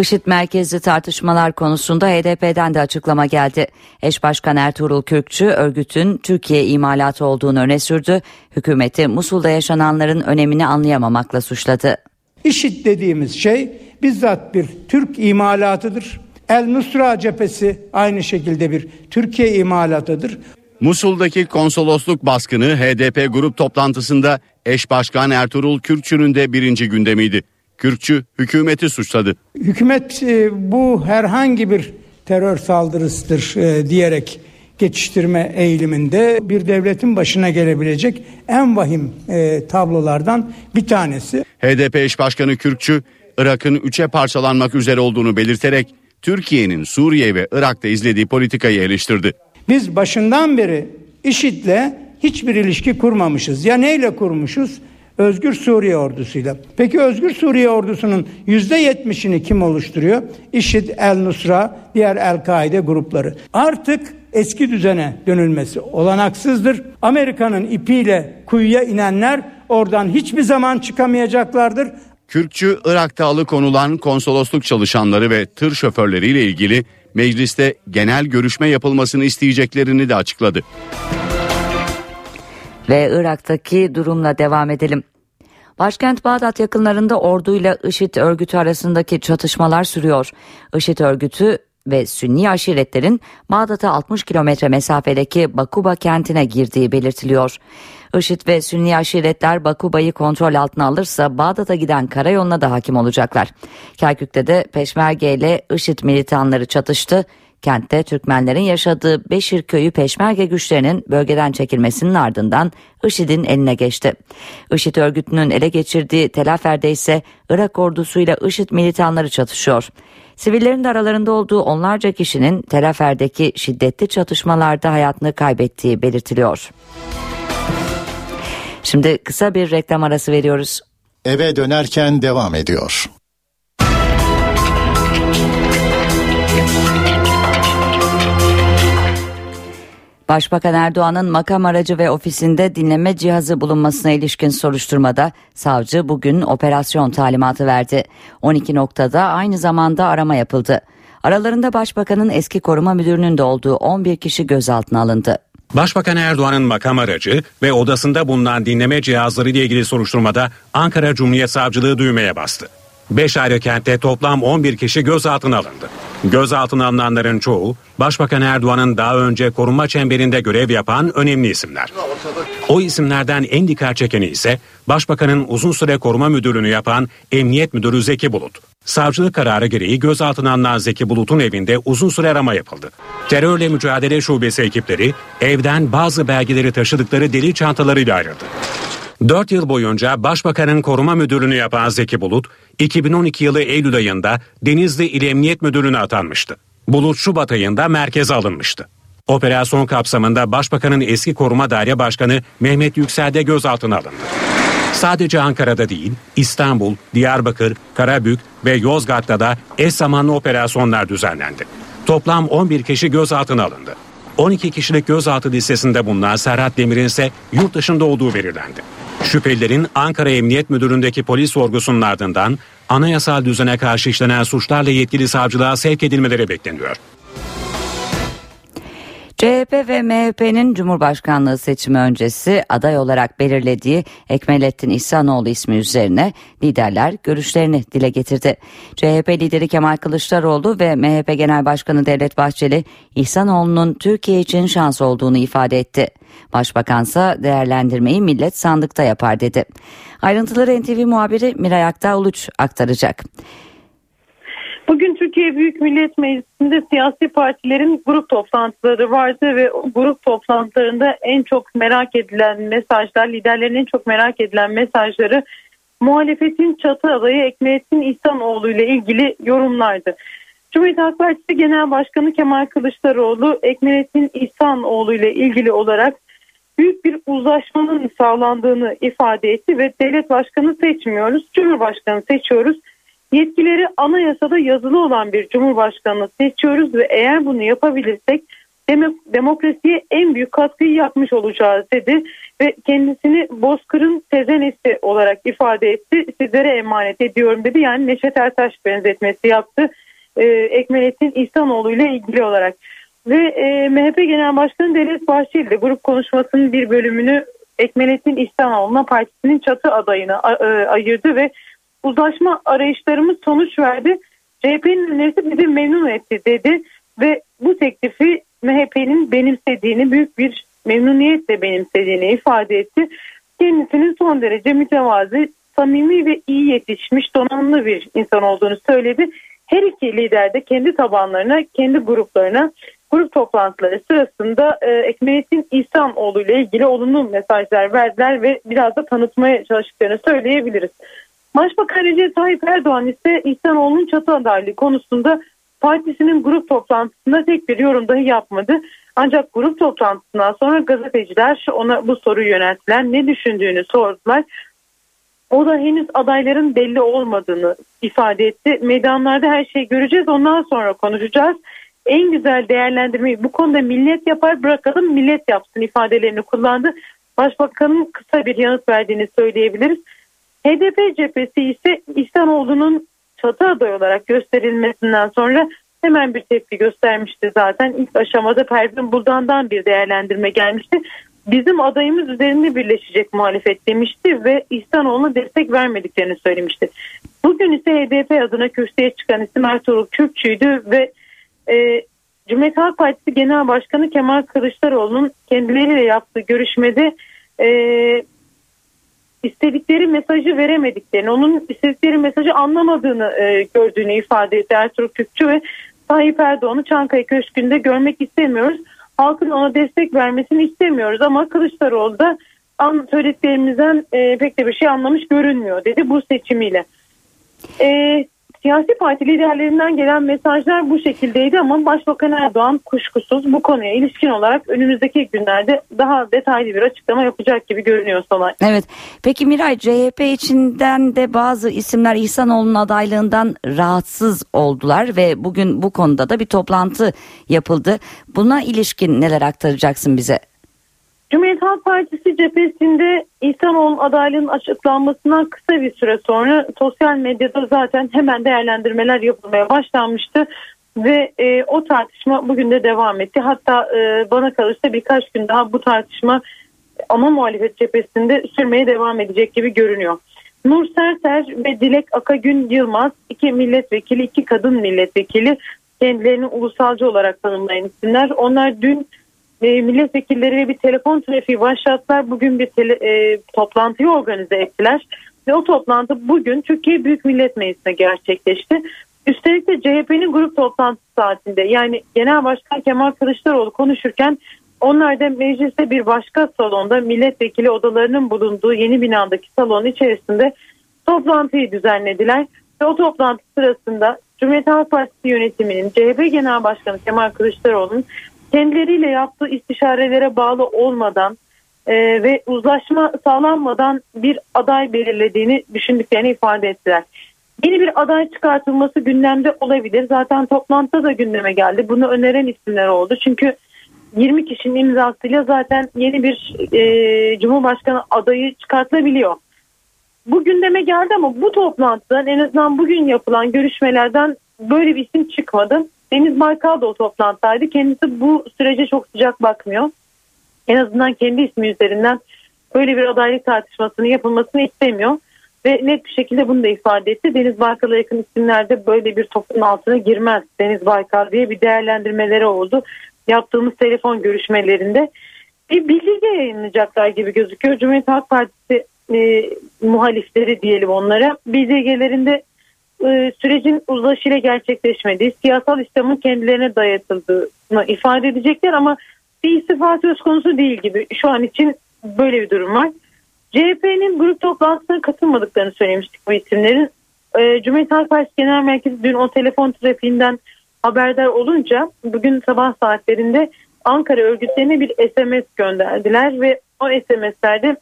IŞİD merkezli tartışmalar konusunda HDP'den de açıklama geldi. Eş Başkan Ertuğrul Kürkçü örgütün Türkiye imalatı olduğunu öne sürdü. Hükümeti Musul'da yaşananların önemini anlayamamakla suçladı. IŞİD dediğimiz şey bizzat bir Türk imalatıdır. El Nusra cephesi aynı şekilde bir Türkiye imalatıdır. Musul'daki konsolosluk baskını HDP grup toplantısında eş başkan Ertuğrul Kürkçü'nün de birinci gündemiydi. Kürkçü hükümeti suçladı. Hükümet e, bu herhangi bir terör saldırısıdır e, diyerek geçiştirme eğiliminde bir devletin başına gelebilecek en vahim e, tablolardan bir tanesi. HDP eş başkanı Kürkçü, Irak'ın üçe parçalanmak üzere olduğunu belirterek Türkiye'nin Suriye ve Irak'ta izlediği politikayı eleştirdi. Biz başından beri IŞİD'le hiçbir ilişki kurmamışız. Ya neyle kurmuşuz? Özgür Suriye ordusuyla. Peki Özgür Suriye ordusunun yüzde yetmişini kim oluşturuyor? IŞİD, El Nusra, diğer El-Kaide grupları. Artık eski düzene dönülmesi olanaksızdır. Amerika'nın ipiyle kuyuya inenler oradan hiçbir zaman çıkamayacaklardır. Kürkçü Irak'ta alıkonulan konsolosluk çalışanları ve tır şoförleriyle ilgili mecliste genel görüşme yapılmasını isteyeceklerini de açıkladı. Ve Irak'taki durumla devam edelim. Başkent Bağdat yakınlarında orduyla IŞİD örgütü arasındaki çatışmalar sürüyor. IŞİD örgütü ve Sünni aşiretlerin Bağdat'a 60 kilometre mesafedeki Bakuba kentine girdiği belirtiliyor. IŞİD ve Sünni aşiretler Bakuba'yı kontrol altına alırsa Bağdat'a giden karayoluna da hakim olacaklar. Kerkük'te de Peşmerge ile IŞİD militanları çatıştı. Kentte Türkmenlerin yaşadığı Beşir köyü peşmerge güçlerinin bölgeden çekilmesinin ardından IŞİD'in eline geçti. IŞİD örgütünün ele geçirdiği Telafer'de ise Irak ordusuyla IŞİD militanları çatışıyor. Sivillerin de aralarında olduğu onlarca kişinin Telafer'deki şiddetli çatışmalarda hayatını kaybettiği belirtiliyor. Şimdi kısa bir reklam arası veriyoruz. Eve dönerken devam ediyor. Başbakan Erdoğan'ın makam aracı ve ofisinde dinleme cihazı bulunmasına ilişkin soruşturmada savcı bugün operasyon talimatı verdi. 12 noktada aynı zamanda arama yapıldı. Aralarında Başbakanın eski koruma müdürünün de olduğu 11 kişi gözaltına alındı. Başbakan Erdoğan'ın makam aracı ve odasında bulunan dinleme cihazları ile ilgili soruşturmada Ankara Cumhuriyet Savcılığı düğmeye bastı. 5 ayrı kentte toplam 11 kişi gözaltına alındı. Gözaltına alınanların çoğu Başbakan Erdoğan'ın daha önce korunma çemberinde görev yapan önemli isimler. O isimlerden en dikkat çekeni ise Başbakanın uzun süre koruma müdürlüğünü yapan Emniyet Müdürü Zeki Bulut. Savcılık kararı gereği gözaltına alınan Zeki Bulut'un evinde uzun süre arama yapıldı. Terörle mücadele şubesi ekipleri evden bazı belgeleri taşıdıkları deli çantalarıyla ayrıldı. 4 yıl boyunca Başbakanın koruma müdürlüğünü yapan Zeki Bulut, 2012 yılı Eylül ayında Denizli İl Emniyet Müdürlüğü'ne atanmıştı. Bulut Şubat ayında merkeze alınmıştı. Operasyon kapsamında Başbakanın eski koruma daire başkanı Mehmet Yüksel de gözaltına alındı. Sadece Ankara'da değil, İstanbul, Diyarbakır, Karabük ve Yozgat'ta da eş zamanlı operasyonlar düzenlendi. Toplam 11 kişi gözaltına alındı. 12 kişilik gözaltı listesinde bulunan Serhat Demir'in ise yurt dışında olduğu belirlendi. Şüphelilerin Ankara Emniyet Müdürlüğü'ndeki polis sorgusunun ardından anayasal düzene karşı işlenen suçlarla yetkili savcılığa sevk edilmeleri bekleniyor. CHP ve MHP'nin Cumhurbaşkanlığı seçimi öncesi aday olarak belirlediği Ekmelettin İhsanoğlu ismi üzerine liderler görüşlerini dile getirdi. CHP lideri Kemal Kılıçdaroğlu ve MHP Genel Başkanı Devlet Bahçeli İhsanoğlu'nun Türkiye için şans olduğunu ifade etti. Başbakansa değerlendirmeyi millet sandıkta yapar dedi. Ayrıntıları NTV muhabiri Miray Aktağ Uluç aktaracak. Bugün Türkiye Büyük Millet Meclisi'nde siyasi partilerin grup toplantıları vardı ve o grup toplantılarında en çok merak edilen mesajlar, liderlerin en çok merak edilen mesajları muhalefetin çatı adayı Ekmelettin İhsanoğlu ile ilgili yorumlardı. Cumhuriyet Halk Partisi Genel Başkanı Kemal Kılıçdaroğlu Ekmelettin İhsanoğlu ile ilgili olarak büyük bir uzlaşmanın sağlandığını ifade etti ve devlet başkanı seçmiyoruz, cumhurbaşkanı seçiyoruz Yetkileri anayasada yazılı olan bir cumhurbaşkanını seçiyoruz ve eğer bunu yapabilirsek demokrasiye en büyük katkıyı yapmış olacağız dedi ve kendisini Bozkır'ın tezenesi olarak ifade etti. Sizlere emanet ediyorum dedi. Yani Neşet Ertaş benzetmesi yaptı. Ee, Ekmelettin İhsanoğlu ile ilgili olarak. Ve e, MHP Genel Başkanı Devlet Bahçeli de grup konuşmasının bir bölümünü Ekmelettin İhsanoğlu'na partisinin çatı adayına e, ayırdı ve uzlaşma arayışlarımız sonuç verdi. CHP'nin önerisi bizi memnun etti dedi ve bu teklifi MHP'nin benimsediğini büyük bir memnuniyetle benimsediğini ifade etti. Kendisinin son derece mütevazi samimi ve iyi yetişmiş donanımlı bir insan olduğunu söyledi. Her iki lider de kendi tabanlarına, kendi gruplarına grup toplantıları sırasında e, Ekmelettin İhsanoğlu ile ilgili olumlu mesajlar verdiler ve biraz da tanıtmaya çalıştıklarını söyleyebiliriz. Başbakan Recep Tayyip Erdoğan ise İhsanoğlu'nun çatı adaylığı konusunda partisinin grup toplantısında tek bir yorum dahi yapmadı. Ancak grup toplantısından sonra gazeteciler ona bu soruyu yönelttiler. Ne düşündüğünü sordular. O da henüz adayların belli olmadığını ifade etti. Meydanlarda her şeyi göreceğiz ondan sonra konuşacağız. En güzel değerlendirmeyi bu konuda millet yapar bırakalım millet yapsın ifadelerini kullandı. Başbakanın kısa bir yanıt verdiğini söyleyebiliriz. HDP cephesi ise İhsanoğlu'nun çatı aday olarak gösterilmesinden sonra hemen bir tepki göstermişti zaten. İlk aşamada Pervin Buldan'dan bir değerlendirme gelmişti. Bizim adayımız üzerinde birleşecek muhalefet demişti ve İhsanoğlu'na destek vermediklerini söylemişti. Bugün ise HDP adına kürsüye çıkan isim Ertuğrul Kürkçü'ydü ve e, Cumhuriyet Halk Partisi Genel Başkanı Kemal Kılıçdaroğlu'nun kendileriyle yaptığı görüşmede e, istedikleri mesajı veremediklerini, onun istedikleri mesajı anlamadığını e, gördüğünü ifade etti Ertuğrul Kürkçü ve Tayyip Erdoğan'ı Çankaya Köşkü'nde görmek istemiyoruz. Halkın ona destek vermesini istemiyoruz ama Kılıçdaroğlu da söylediklerimizden e, pek de bir şey anlamış görünmüyor dedi bu seçimiyle. E, siyasi parti liderlerinden gelen mesajlar bu şekildeydi ama Başbakan Erdoğan kuşkusuz bu konuya ilişkin olarak önümüzdeki günlerde daha detaylı bir açıklama yapacak gibi görünüyor Solay. Evet. Peki Miray CHP içinden de bazı isimler İhsanoğlu'nun adaylığından rahatsız oldular ve bugün bu konuda da bir toplantı yapıldı. Buna ilişkin neler aktaracaksın bize? Cumhuriyet Halk Partisi cephesinde İhsanoğlu'nun adaylığının açıklanmasından kısa bir süre sonra sosyal medyada zaten hemen değerlendirmeler yapılmaya başlanmıştı. Ve e, o tartışma bugün de devam etti. Hatta e, bana kalırsa birkaç gün daha bu tartışma ana muhalefet cephesinde sürmeye devam edecek gibi görünüyor. Nur Serter ve Dilek Akagün Yılmaz iki milletvekili, iki kadın milletvekili kendilerini ulusalcı olarak tanımlayan isimler. Onlar dün e, milletvekilleri bir telefon trafiği başlattılar. Bugün bir tele, e, toplantıyı organize ettiler. Ve o toplantı bugün Türkiye Büyük Millet Meclisi'ne gerçekleşti. Üstelik de CHP'nin grup toplantısı saatinde yani Genel Başkan Kemal Kılıçdaroğlu konuşurken onlar da mecliste bir başka salonda milletvekili odalarının bulunduğu yeni binadaki salon içerisinde toplantıyı düzenlediler. Ve o toplantı sırasında Cumhuriyet Halk Partisi yönetiminin CHP Genel Başkanı Kemal Kılıçdaroğlu'nun kendileriyle yaptığı istişarelere bağlı olmadan e, ve uzlaşma sağlanmadan bir aday belirlediğini düşündüklerini ifade ettiler. Yeni bir aday çıkartılması gündemde olabilir. Zaten toplantıda da gündeme geldi. Bunu öneren isimler oldu. Çünkü 20 kişinin imzasıyla zaten yeni bir e, Cumhurbaşkanı adayı çıkartılabiliyor. Bu gündeme geldi ama bu toplantıdan en azından bugün yapılan görüşmelerden böyle bir isim çıkmadı. Deniz Baykal da o toplantıdaydı. Kendisi bu sürece çok sıcak bakmıyor. En azından kendi ismi üzerinden böyle bir adaylık tartışmasının yapılmasını istemiyor. Ve net bir şekilde bunu da ifade etti. Deniz Baykal'a yakın isimlerde böyle bir topun altına girmez Deniz Baykal diye bir değerlendirmeleri oldu. Yaptığımız telefon görüşmelerinde bir bildirge yayınlayacaklar gibi gözüküyor. Cumhuriyet Halk Partisi e, muhalifleri diyelim onlara. Bildirgelerinde e, sürecin uzlaşıyla gerçekleşmediği, siyasal İslam'ın kendilerine dayatıldığını ifade edecekler ama bir istifa söz konusu değil gibi. Şu an için böyle bir durum var. CHP'nin grup toplantısına katılmadıklarını söylemiştik bu isimlerin. E, Cumhuriyet Halk Partisi Genel Merkezi dün o telefon trafiğinden haberdar olunca bugün sabah saatlerinde Ankara örgütlerine bir SMS gönderdiler ve o SMS'lerde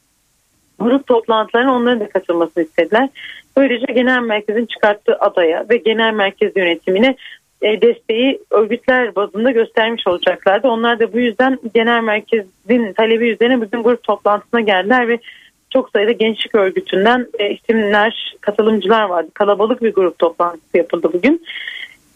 grup toplantılarına onların da katılmasını istediler. Böylece genel merkezin çıkarttığı adaya ve genel merkez yönetimine e, desteği örgütler bazında göstermiş olacaklardı. Onlar da bu yüzden genel merkezin talebi üzerine bugün grup toplantısına geldiler ve çok sayıda gençlik örgütünden e, isimler, katılımcılar vardı. Kalabalık bir grup toplantısı yapıldı bugün.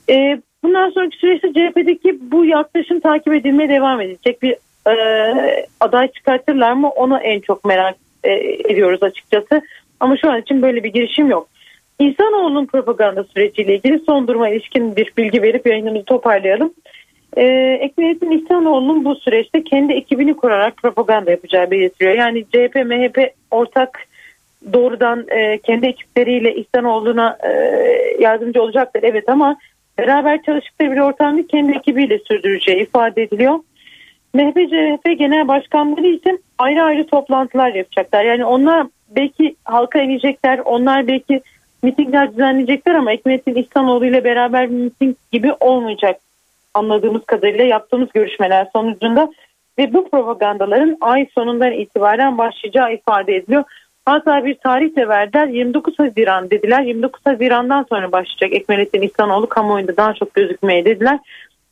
E, bundan sonraki süreçte CHP'deki bu yaklaşım takip edilmeye devam edecek. Bir e, aday çıkartırlar mı ona en çok merak e, ediyoruz açıkçası. Ama şu an için böyle bir girişim yok. İnsanoğlunun propaganda süreciyle ilgili son duruma ilişkin bir bilgi verip yayınımızı toparlayalım. Ee, Ekmelettin İhsanoğlu'nun bu süreçte kendi ekibini kurarak propaganda yapacağı belirtiliyor. Yani CHP, MHP ortak doğrudan e, kendi ekipleriyle İhsanoğlu'na e, yardımcı olacaktır. Evet ama beraber çalıştıkları bir ortamda kendi ekibiyle sürdüreceği ifade ediliyor. MHP CHP Genel Başkanları için ayrı ayrı toplantılar yapacaklar. Yani onlar belki halka inecekler, onlar belki mitingler düzenleyecekler ama Ekmettin İhsanoğlu ile beraber bir miting gibi olmayacak anladığımız kadarıyla yaptığımız görüşmeler sonucunda ve bu propagandaların ay sonundan itibaren başlayacağı ifade ediliyor. Hatta bir tarih de verdiler 29 Haziran dediler 29 Haziran'dan sonra başlayacak Ekmelettin İhsanoğlu kamuoyunda daha çok gözükmeye dediler.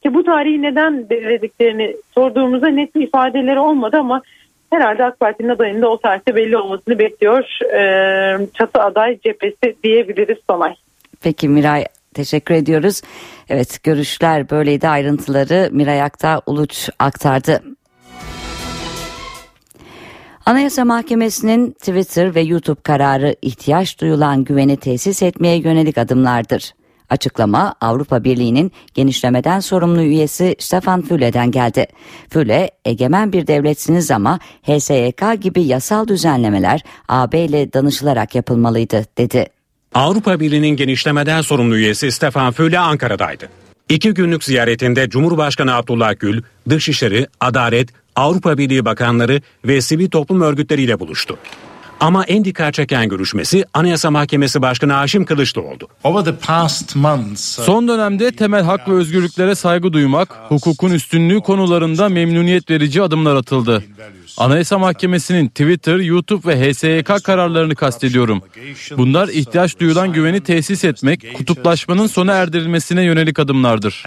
Ki bu tarihi neden belirlediklerini sorduğumuzda net bir ifadeleri olmadı ama herhalde AK Parti'nin adayının da o tarihte belli olmasını bekliyor. Ee, çatı aday cephesi diyebiliriz Somay. Peki Miray teşekkür ediyoruz. Evet görüşler böyleydi ayrıntıları Miray Akta Uluç aktardı. Anayasa Mahkemesi'nin Twitter ve YouTube kararı ihtiyaç duyulan güveni tesis etmeye yönelik adımlardır. Açıklama Avrupa Birliği'nin genişlemeden sorumlu üyesi Stefan Fülle'den geldi. Füle, egemen bir devletsiniz ama HSYK gibi yasal düzenlemeler AB ile danışılarak yapılmalıydı dedi. Avrupa Birliği'nin genişlemeden sorumlu üyesi Stefan Füle Ankara'daydı. İki günlük ziyaretinde Cumhurbaşkanı Abdullah Gül, Dışişleri, Adalet, Avrupa Birliği bakanları ve sivil toplum örgütleriyle buluştu. Ama en dikkat çeken görüşmesi Anayasa Mahkemesi Başkanı Haşim Kılıçlı oldu. Son dönemde temel hak ve özgürlüklere saygı duymak, hukukun üstünlüğü konularında memnuniyet verici adımlar atıldı. Anayasa Mahkemesi'nin Twitter, YouTube ve HSYK kararlarını kastediyorum. Bunlar ihtiyaç duyulan güveni tesis etmek, kutuplaşmanın sona erdirilmesine yönelik adımlardır.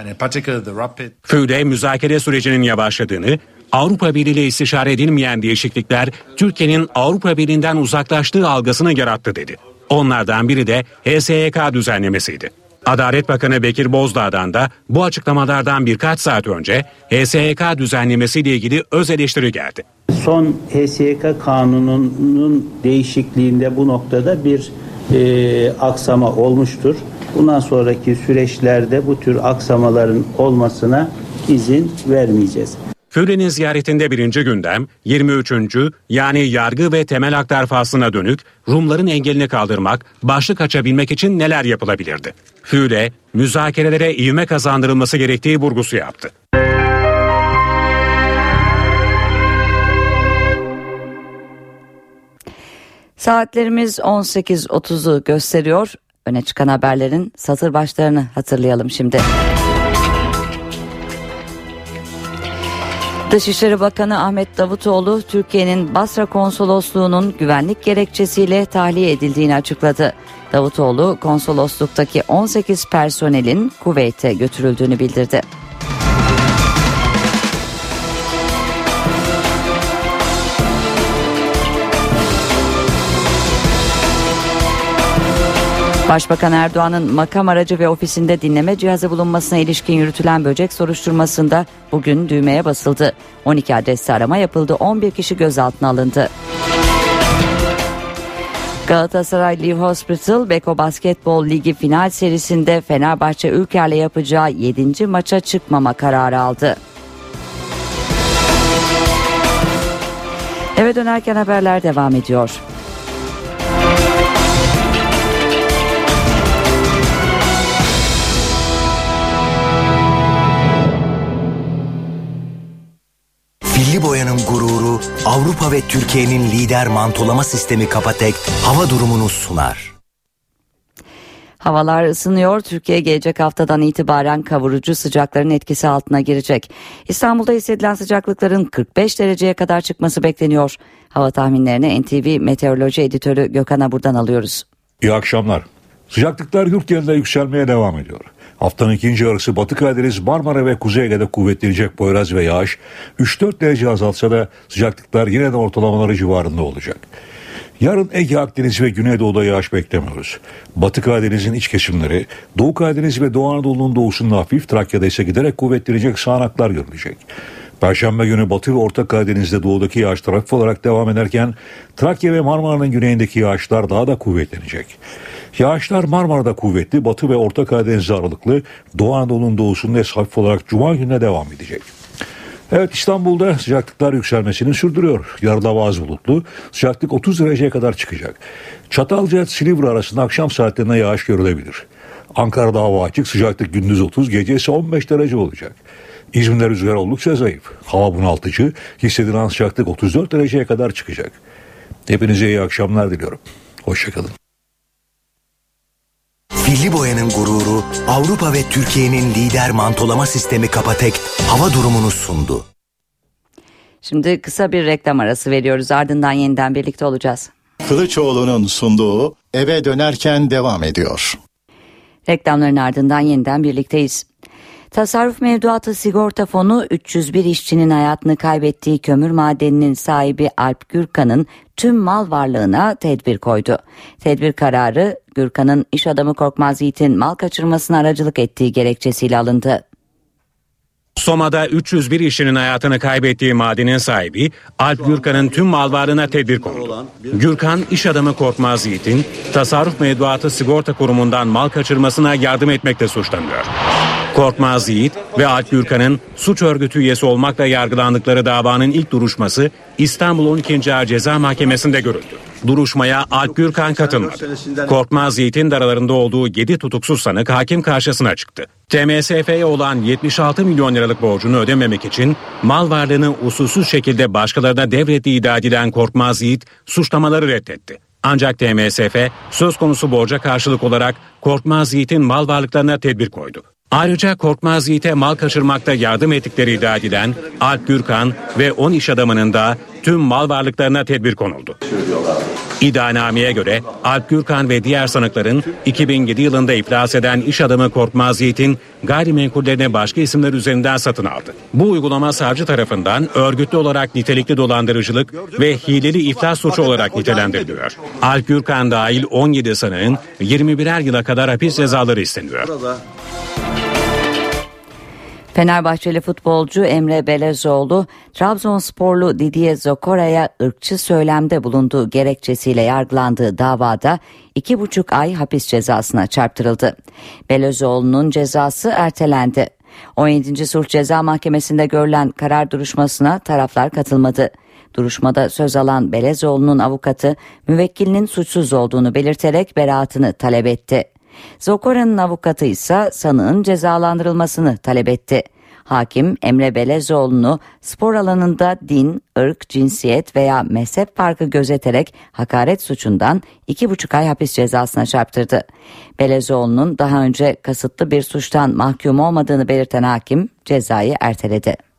Füle müzakere sürecinin yavaşladığını, Avrupa Birliği ile istişare edilmeyen değişiklikler Türkiye'nin Avrupa Birliği'nden uzaklaştığı algısını yarattı dedi. Onlardan biri de HSYK düzenlemesiydi. Adalet Bakanı Bekir Bozdağ'dan da bu açıklamalardan birkaç saat önce HSYK düzenlemesiyle ilgili öz eleştiri geldi. Son HSYK kanununun değişikliğinde bu noktada bir e, aksama olmuştur. Bundan sonraki süreçlerde bu tür aksamaların olmasına izin vermeyeceğiz. Füle'nin ziyaretinde birinci gündem 23. yani yargı ve temel haklar faslına dönük Rumların engelini kaldırmak, başlık açabilmek için neler yapılabilirdi? Füle, müzakerelere ivme kazandırılması gerektiği vurgusu yaptı. Saatlerimiz 18.30'u gösteriyor. Öne çıkan haberlerin satır başlarını hatırlayalım şimdi. Dışişleri Bakanı Ahmet Davutoğlu Türkiye'nin Basra konsolosluğunun güvenlik gerekçesiyle tahliye edildiğini açıkladı. Davutoğlu konsolosluktaki 18 personelin Kuveyt'e götürüldüğünü bildirdi. Başbakan Erdoğan'ın makam aracı ve ofisinde dinleme cihazı bulunmasına ilişkin yürütülen böcek soruşturmasında bugün düğmeye basıldı. 12 adreste arama yapıldı, 11 kişi gözaltına alındı. Galatasaray Live Hospital Beko Basketbol Ligi final serisinde Fenerbahçe Ülker'le yapacağı 7. maça çıkmama kararı aldı. Eve dönerken haberler devam ediyor. Avrupa ve Türkiye'nin lider mantolama sistemi Kapatek hava durumunu sunar. Havalar ısınıyor. Türkiye gelecek haftadan itibaren kavurucu sıcakların etkisi altına girecek. İstanbul'da hissedilen sıcaklıkların 45 dereceye kadar çıkması bekleniyor. Hava tahminlerini NTV Meteoroloji Editörü Gökhan Abur'dan alıyoruz. İyi akşamlar. Sıcaklıklar yurt genelinde yükselmeye devam ediyor. Haftanın ikinci yarısı Batı Karadeniz, Marmara ve Kuzey Ege'de kuvvetlenecek Poyraz ve yağış 3-4 derece azalsa da sıcaklıklar yine de ortalamaları civarında olacak. Yarın Ege, Akdeniz ve Güneydoğu'da yağış beklemiyoruz. Batı Karadeniz'in iç kesimleri, Doğu Karadeniz ve Doğu Anadolu'nun doğusunda hafif, Trakya'da ise giderek kuvvetlenecek sağanaklar görülecek. Perşembe günü Batı ve Orta Karadeniz'de doğudaki yağışlar hafif olarak devam ederken Trakya ve Marmara'nın güneyindeki yağışlar daha da kuvvetlenecek. Yağışlar Marmara'da kuvvetli, Batı ve Orta Karadeniz'de aralıklı, Doğu Anadolu'nun doğusunda ise hafif olarak Cuma gününe devam edecek. Evet İstanbul'da sıcaklıklar yükselmesini sürdürüyor. Yarın hava az bulutlu. Sıcaklık 30 dereceye kadar çıkacak. Çatalca Silivri arasında akşam saatlerinde yağış görülebilir. Ankara'da hava açık sıcaklık gündüz 30 gece ise 15 derece olacak. İzmir'de rüzgar oldukça zayıf. Hava bunaltıcı hissedilen sıcaklık 34 dereceye kadar çıkacak. Hepinize iyi akşamlar diliyorum. Hoşçakalın. Filli boyanın gururu Avrupa ve Türkiye'nin lider mantolama sistemi Kapatek hava durumunu sundu. Şimdi kısa bir reklam arası veriyoruz ardından yeniden birlikte olacağız. Kılıçoğlu'nun sunduğu eve dönerken devam ediyor. Reklamların ardından yeniden birlikteyiz. Tasarruf Mevduatı Sigorta Fonu 301 işçinin hayatını kaybettiği kömür madeninin sahibi Alp Gürkan'ın tüm mal varlığına tedbir koydu. Tedbir kararı Gürkan'ın iş adamı Korkmaz Yiğit'in mal kaçırmasına aracılık ettiği gerekçesiyle alındı. Soma'da 301 işçinin hayatını kaybettiği madenin sahibi Alp Gürkan'ın tüm mal varlığına tedbir kondu. Gürkan, iş adamı Korkmaz Yiğit'in tasarruf mevduatı sigorta kurumundan mal kaçırmasına yardım etmekle suçlanıyor. Korkmaz Yiğit ve Alp Gürkan'ın suç örgütü üyesi olmakla yargılandıkları davanın ilk duruşması İstanbul 12. Ağır Ceza Mahkemesi'nde görüldü. Duruşmaya Alp Gürkan katılmadı. Korkmaz Yiğit'in de aralarında olduğu 7 tutuksuz sanık hakim karşısına çıktı. TMSF'ye olan 76 milyon liralık borcunu ödememek için mal varlığını usulsüz şekilde başkalarına devrettiği iddia edilen Korkmaz Yiğit suçlamaları reddetti. Ancak TMSF söz konusu borca karşılık olarak Korkmaz Yiğit'in mal varlıklarına tedbir koydu. Ayrıca Korkmaz Yiğit'e mal kaçırmakta yardım ettikleri iddia edilen Alp Gürkan ve 10 iş adamının da tüm mal varlıklarına tedbir konuldu. İddianameye göre Alp Gürkan ve diğer sanıkların 2007 yılında iflas eden iş adamı Korkmaz Yiğit'in gayrimenkullerini başka isimler üzerinden satın aldı. Bu uygulama savcı tarafından örgütlü olarak nitelikli dolandırıcılık ve hileli iflas suçu olarak nitelendiriliyor. Alp Gürkan dahil 17 sanığın 21'er yıla kadar hapis cezaları isteniyor. Fenerbahçeli futbolcu Emre Belezoğlu, Trabzonsporlu Didier Zokora'ya ırkçı söylemde bulunduğu gerekçesiyle yargılandığı davada iki buçuk ay hapis cezasına çarptırıldı. Belezoğlu'nun cezası ertelendi. 17. Sulh Ceza Mahkemesi'nde görülen karar duruşmasına taraflar katılmadı. Duruşmada söz alan Belezoğlu'nun avukatı müvekkilinin suçsuz olduğunu belirterek beraatını talep etti. Zokora'nın avukatı ise sanığın cezalandırılmasını talep etti. Hakim Emre Belezoğlu'nu spor alanında din, ırk, cinsiyet veya mezhep farkı gözeterek hakaret suçundan iki buçuk ay hapis cezasına çarptırdı. Belezoğlu'nun daha önce kasıtlı bir suçtan mahkum olmadığını belirten hakim cezayı erteledi.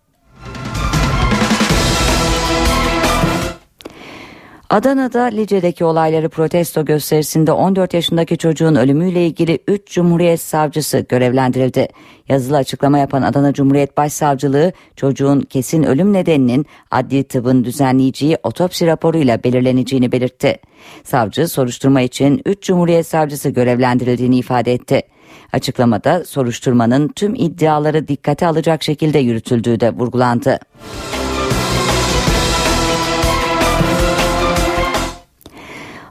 Adana'da Lice'deki olayları protesto gösterisinde 14 yaşındaki çocuğun ölümüyle ilgili 3 Cumhuriyet Savcısı görevlendirildi. Yazılı açıklama yapan Adana Cumhuriyet Başsavcılığı çocuğun kesin ölüm nedeninin adli tıbbın düzenleyeceği otopsi raporuyla belirleneceğini belirtti. Savcı soruşturma için 3 Cumhuriyet Savcısı görevlendirildiğini ifade etti. Açıklamada soruşturmanın tüm iddiaları dikkate alacak şekilde yürütüldüğü de vurgulandı.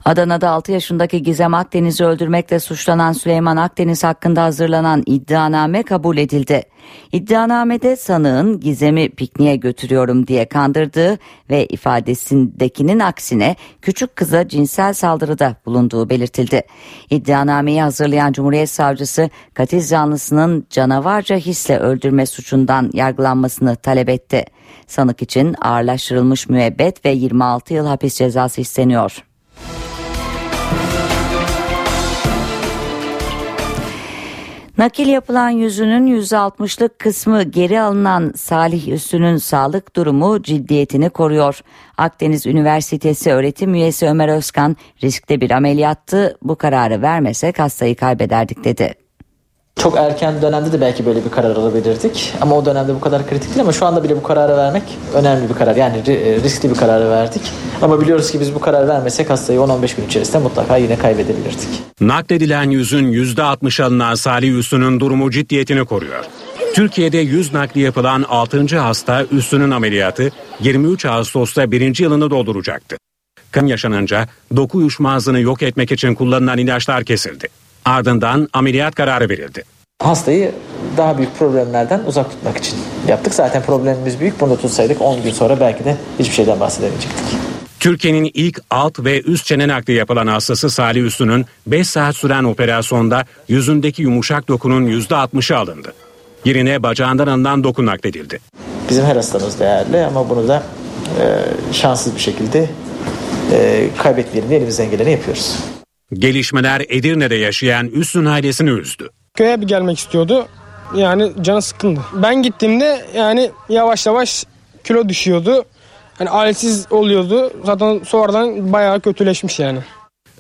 Adana'da 6 yaşındaki Gizem Akdeniz'i öldürmekle suçlanan Süleyman Akdeniz hakkında hazırlanan iddianame kabul edildi. İddianamede sanığın Gizem'i pikniğe götürüyorum diye kandırdığı ve ifadesindekinin aksine küçük kıza cinsel saldırıda bulunduğu belirtildi. İddianameyi hazırlayan Cumhuriyet Savcısı katil zanlısının canavarca hisle öldürme suçundan yargılanmasını talep etti. Sanık için ağırlaştırılmış müebbet ve 26 yıl hapis cezası isteniyor. Nakil yapılan yüzünün %60'lık kısmı geri alınan Salih Üstü'nün sağlık durumu ciddiyetini koruyor. Akdeniz Üniversitesi öğretim üyesi Ömer Özkan riskte bir ameliyattı bu kararı vermesek hastayı kaybederdik dedi. Çok erken dönemde de belki böyle bir karar alabilirdik. Ama o dönemde bu kadar kritik değil ama şu anda bile bu kararı vermek önemli bir karar. Yani riskli bir kararı verdik. Ama biliyoruz ki biz bu karar vermesek hastayı 10-15 gün içerisinde mutlaka yine kaybedebilirdik. Nakledilen yüzün %60 alınan Salih Üstü'nün durumu ciddiyetini koruyor. Türkiye'de yüz nakli yapılan 6. hasta Üstü'nün ameliyatı 23 Ağustos'ta 1. yılını dolduracaktı. Kan yaşanınca doku uyuşmazlığını yok etmek için kullanılan ilaçlar kesildi. Ardından ameliyat kararı verildi. Hastayı daha büyük problemlerden uzak tutmak için yaptık. Zaten problemimiz büyük. Bunu da tutsaydık 10 gün sonra belki de hiçbir şeyden bahsedemeyecektik. Türkiye'nin ilk alt ve üst çene nakli yapılan hastası Salih Üstü'nün 5 saat süren operasyonda yüzündeki yumuşak dokunun %60'ı alındı. Yerine bacağından alınan doku nakledildi. Bizim her hastamız değerli ama bunu da e, şanssız bir şekilde e, kaybetmeyelim elimizden geleni yapıyoruz. Gelişmeler Edirne'de yaşayan Üstün ailesini üzdü. Köye bir gelmek istiyordu. Yani canı sıkkındı. Ben gittiğimde yani yavaş yavaş kilo düşüyordu. Hani ailesiz oluyordu. Zaten sonradan bayağı kötüleşmiş yani.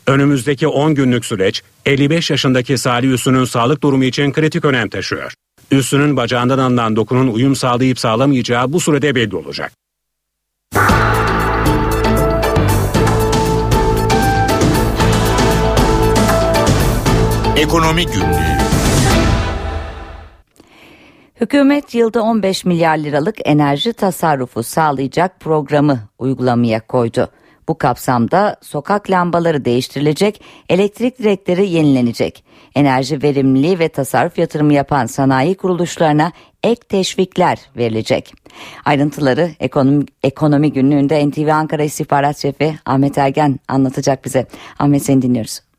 Önümüzdeki 10 günlük süreç 55 yaşındaki Salih Üstü'nün sağlık durumu için kritik önem taşıyor. Üstü'nün bacağından alınan dokunun uyum sağlayıp sağlamayacağı bu sürede belli olacak. Ekonomi Günlüğü Hükümet yılda 15 milyar liralık enerji tasarrufu sağlayacak programı uygulamaya koydu. Bu kapsamda sokak lambaları değiştirilecek, elektrik direkleri yenilenecek. Enerji verimliliği ve tasarruf yatırımı yapan sanayi kuruluşlarına ek teşvikler verilecek. Ayrıntıları ekonomi, ekonomi günlüğünde NTV Ankara İstihbarat Şefi Ahmet Ergen anlatacak bize. Ahmet seni dinliyoruz.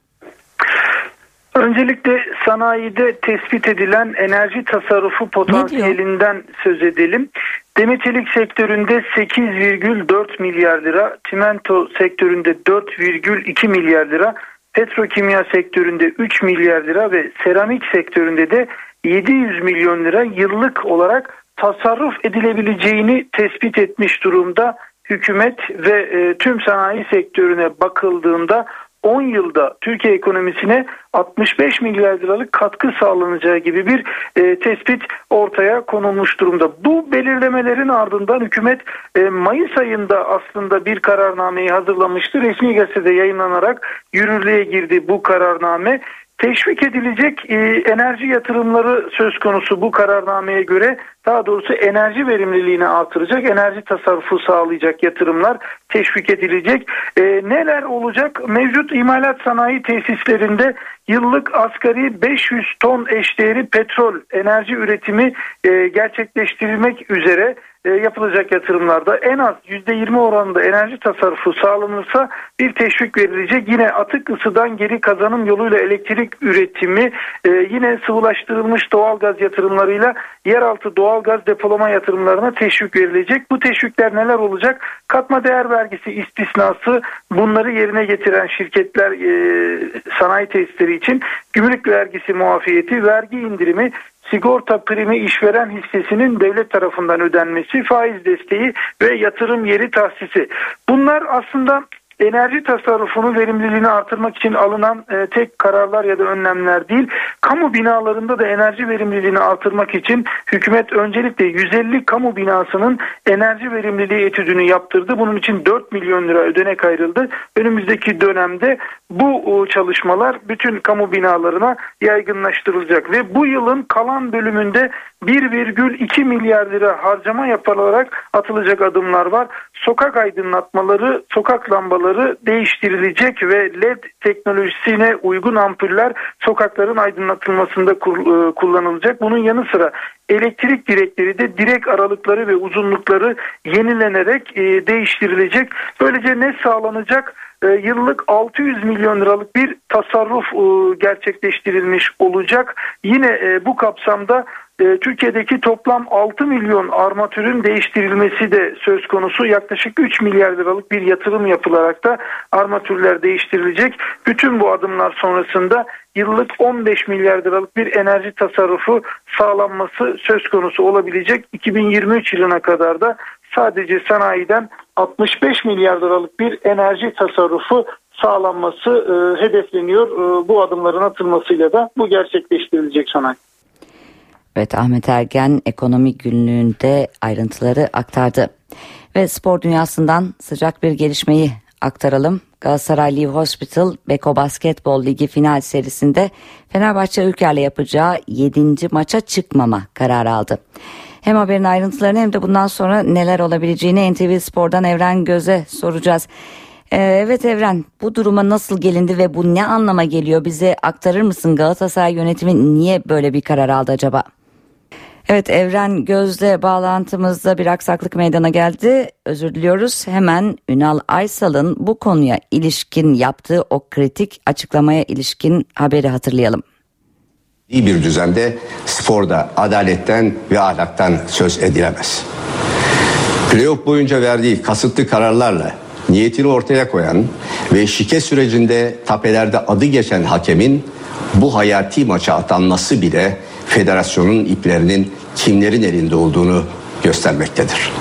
Öncelikle sanayide tespit edilen enerji tasarrufu potansiyelinden söz edelim. Demir çelik sektöründe 8,4 milyar lira, çimento sektöründe 4,2 milyar lira, petrokimya sektöründe 3 milyar lira ve seramik sektöründe de 700 milyon lira yıllık olarak tasarruf edilebileceğini tespit etmiş durumda. Hükümet ve e, tüm sanayi sektörüne bakıldığında 10 yılda Türkiye ekonomisine 65 milyar liralık katkı sağlanacağı gibi bir e, tespit ortaya konulmuş durumda. Bu belirlemelerin ardından hükümet e, Mayıs ayında aslında bir kararnameyi hazırlamıştı. Resmi gazetede yayınlanarak yürürlüğe girdi bu kararname teşvik edilecek e, enerji yatırımları söz konusu bu kararnameye göre daha doğrusu enerji verimliliğini artıracak, enerji tasarrufu sağlayacak yatırımlar teşvik edilecek. E, neler olacak? Mevcut imalat sanayi tesislerinde yıllık asgari 500 ton eşdeğeri petrol enerji üretimi e, gerçekleştirilmek üzere yapılacak yatırımlarda en az %20 oranında enerji tasarrufu sağlanırsa bir teşvik verilecek. Yine atık ısıdan geri kazanım yoluyla elektrik üretimi e, yine sıvılaştırılmış doğalgaz yatırımlarıyla yeraltı doğalgaz depolama yatırımlarına teşvik verilecek. Bu teşvikler neler olacak? Katma değer vergisi istisnası bunları yerine getiren şirketler e, sanayi tesisleri için gümrük vergisi muafiyeti, vergi indirimi, sigorta primi işveren hissesinin devlet tarafından ödenmesi, faiz desteği ve yatırım yeri tahsisi. Bunlar aslında enerji tasarrufunu verimliliğini artırmak için alınan e, tek kararlar ya da önlemler değil. Kamu binalarında da enerji verimliliğini artırmak için hükümet öncelikle 150 kamu binasının enerji verimliliği etüdünü yaptırdı. Bunun için 4 milyon lira ödenek ayrıldı. Önümüzdeki dönemde bu çalışmalar bütün kamu binalarına yaygınlaştırılacak ve bu yılın kalan bölümünde 1,2 milyar lira harcama yapılarak atılacak adımlar var. Sokak aydınlatmaları, sokak lambaları değiştirilecek ve LED teknolojisine uygun ampuller sokakların aydınlatılmasında e, kullanılacak. Bunun yanı sıra elektrik direkleri de direk aralıkları ve uzunlukları yenilenerek e, değiştirilecek. Böylece ne sağlanacak? E, yıllık 600 milyon liralık bir tasarruf gerçekleştirilmiş olacak. Yine bu kapsamda e, Türkiye'deki toplam 6 milyon armatürün değiştirilmesi de söz konusu. Yaklaşık 3 milyar liralık bir yatırım yapılarak da armatürler değiştirilecek. Bütün bu adımlar sonrasında yıllık 15 milyar liralık bir enerji tasarrufu sağlanması söz konusu olabilecek. 2023 yılına kadar da sadece sanayiden 65 milyar liralık bir enerji tasarrufu sağlanması e, hedefleniyor. E, bu adımların atılmasıyla da bu gerçekleştirilecek sanayi. Evet Ahmet Ergen ekonomi günlüğünde ayrıntıları aktardı. Ve spor dünyasından sıcak bir gelişmeyi aktaralım. Galatasaray Live Hospital Beko Basketbol Ligi final serisinde Fenerbahçe Ülker'le yapacağı 7. maça çıkmama kararı aldı. Hem haberin ayrıntılarını hem de bundan sonra neler olabileceğini NTV Spor'dan Evren Göz'e soracağız. Ee, evet Evren bu duruma nasıl gelindi ve bu ne anlama geliyor bize aktarır mısın Galatasaray yönetimi niye böyle bir karar aldı acaba? Evet Evren Göz'le bağlantımızda bir aksaklık meydana geldi. Özür diliyoruz. Hemen Ünal Aysal'ın bu konuya ilişkin yaptığı o kritik açıklamaya ilişkin haberi hatırlayalım. İyi bir düzende sporda adaletten ve ahlaktan söz edilemez. Playoff boyunca verdiği kasıtlı kararlarla niyetini ortaya koyan ve şike sürecinde tapelerde adı geçen hakemin bu hayati maça atanması bile federasyonun iplerinin kimlerin elinde olduğunu göstermektedir.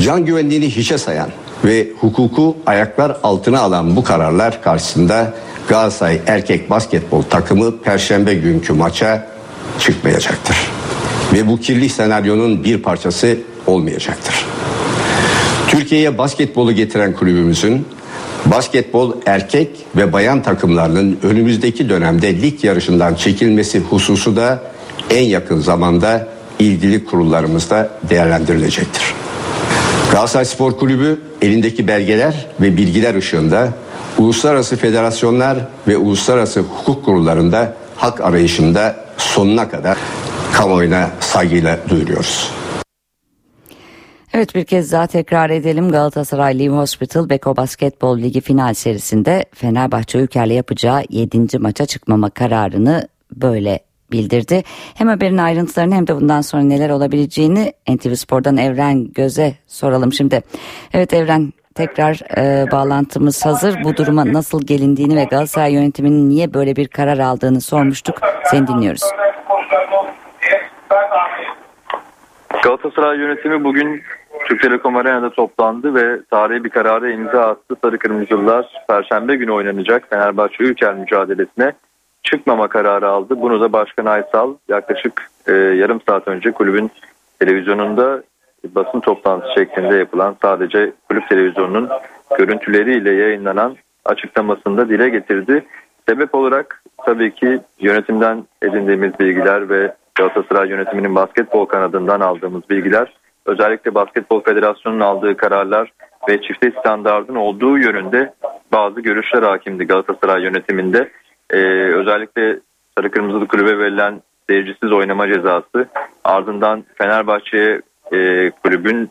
Can güvenliğini hiçe sayan ve hukuku ayaklar altına alan bu kararlar karşısında Galatasaray erkek basketbol takımı perşembe günkü maça çıkmayacaktır. Ve bu kirli senaryonun bir parçası olmayacaktır. Türkiye'ye basketbolu getiren kulübümüzün basketbol erkek ve bayan takımlarının önümüzdeki dönemde lig yarışından çekilmesi hususu da en yakın zamanda ilgili kurullarımızda değerlendirilecektir. Galatasaray Spor Kulübü elindeki belgeler ve bilgiler ışığında uluslararası federasyonlar ve uluslararası hukuk kurullarında hak arayışında sonuna kadar kamuoyuna saygıyla duyuruyoruz. Evet bir kez daha tekrar edelim Galatasaray Live Hospital Beko Basketbol Ligi final serisinde Fenerbahçe Ülker'le yapacağı 7. maça çıkmama kararını böyle bildirdi. Hem haberin ayrıntılarını hem de bundan sonra neler olabileceğini NTV Spor'dan Evren Göz'e soralım şimdi. Evet Evren tekrar e, bağlantımız hazır. Bu duruma nasıl gelindiğini ve Galatasaray yönetiminin niye böyle bir karar aldığını sormuştuk. Seni dinliyoruz. Galatasaray yönetimi bugün Türk Telekom Arena'da toplandı ve tarihi bir karara imza attı. Sarı Kırmızılar Perşembe günü oynanacak Fenerbahçe Ülker mücadelesine çıkmama kararı aldı. Bunu da Başkan Aysal yaklaşık e, yarım saat önce kulübün televizyonunda basın toplantısı şeklinde yapılan sadece kulüp televizyonunun görüntüleriyle yayınlanan açıklamasında dile getirdi. Sebep olarak tabii ki yönetimden edindiğimiz bilgiler ve Galatasaray yönetiminin basketbol kanadından aldığımız bilgiler özellikle Basketbol Federasyonu'nun aldığı kararlar ve çifte standardın olduğu yönünde bazı görüşler hakimdi Galatasaray yönetiminde. Ee, özellikle Sarı Kırmızılı Kulübe verilen seyircisiz oynama cezası ardından Fenerbahçe'ye e, kulübün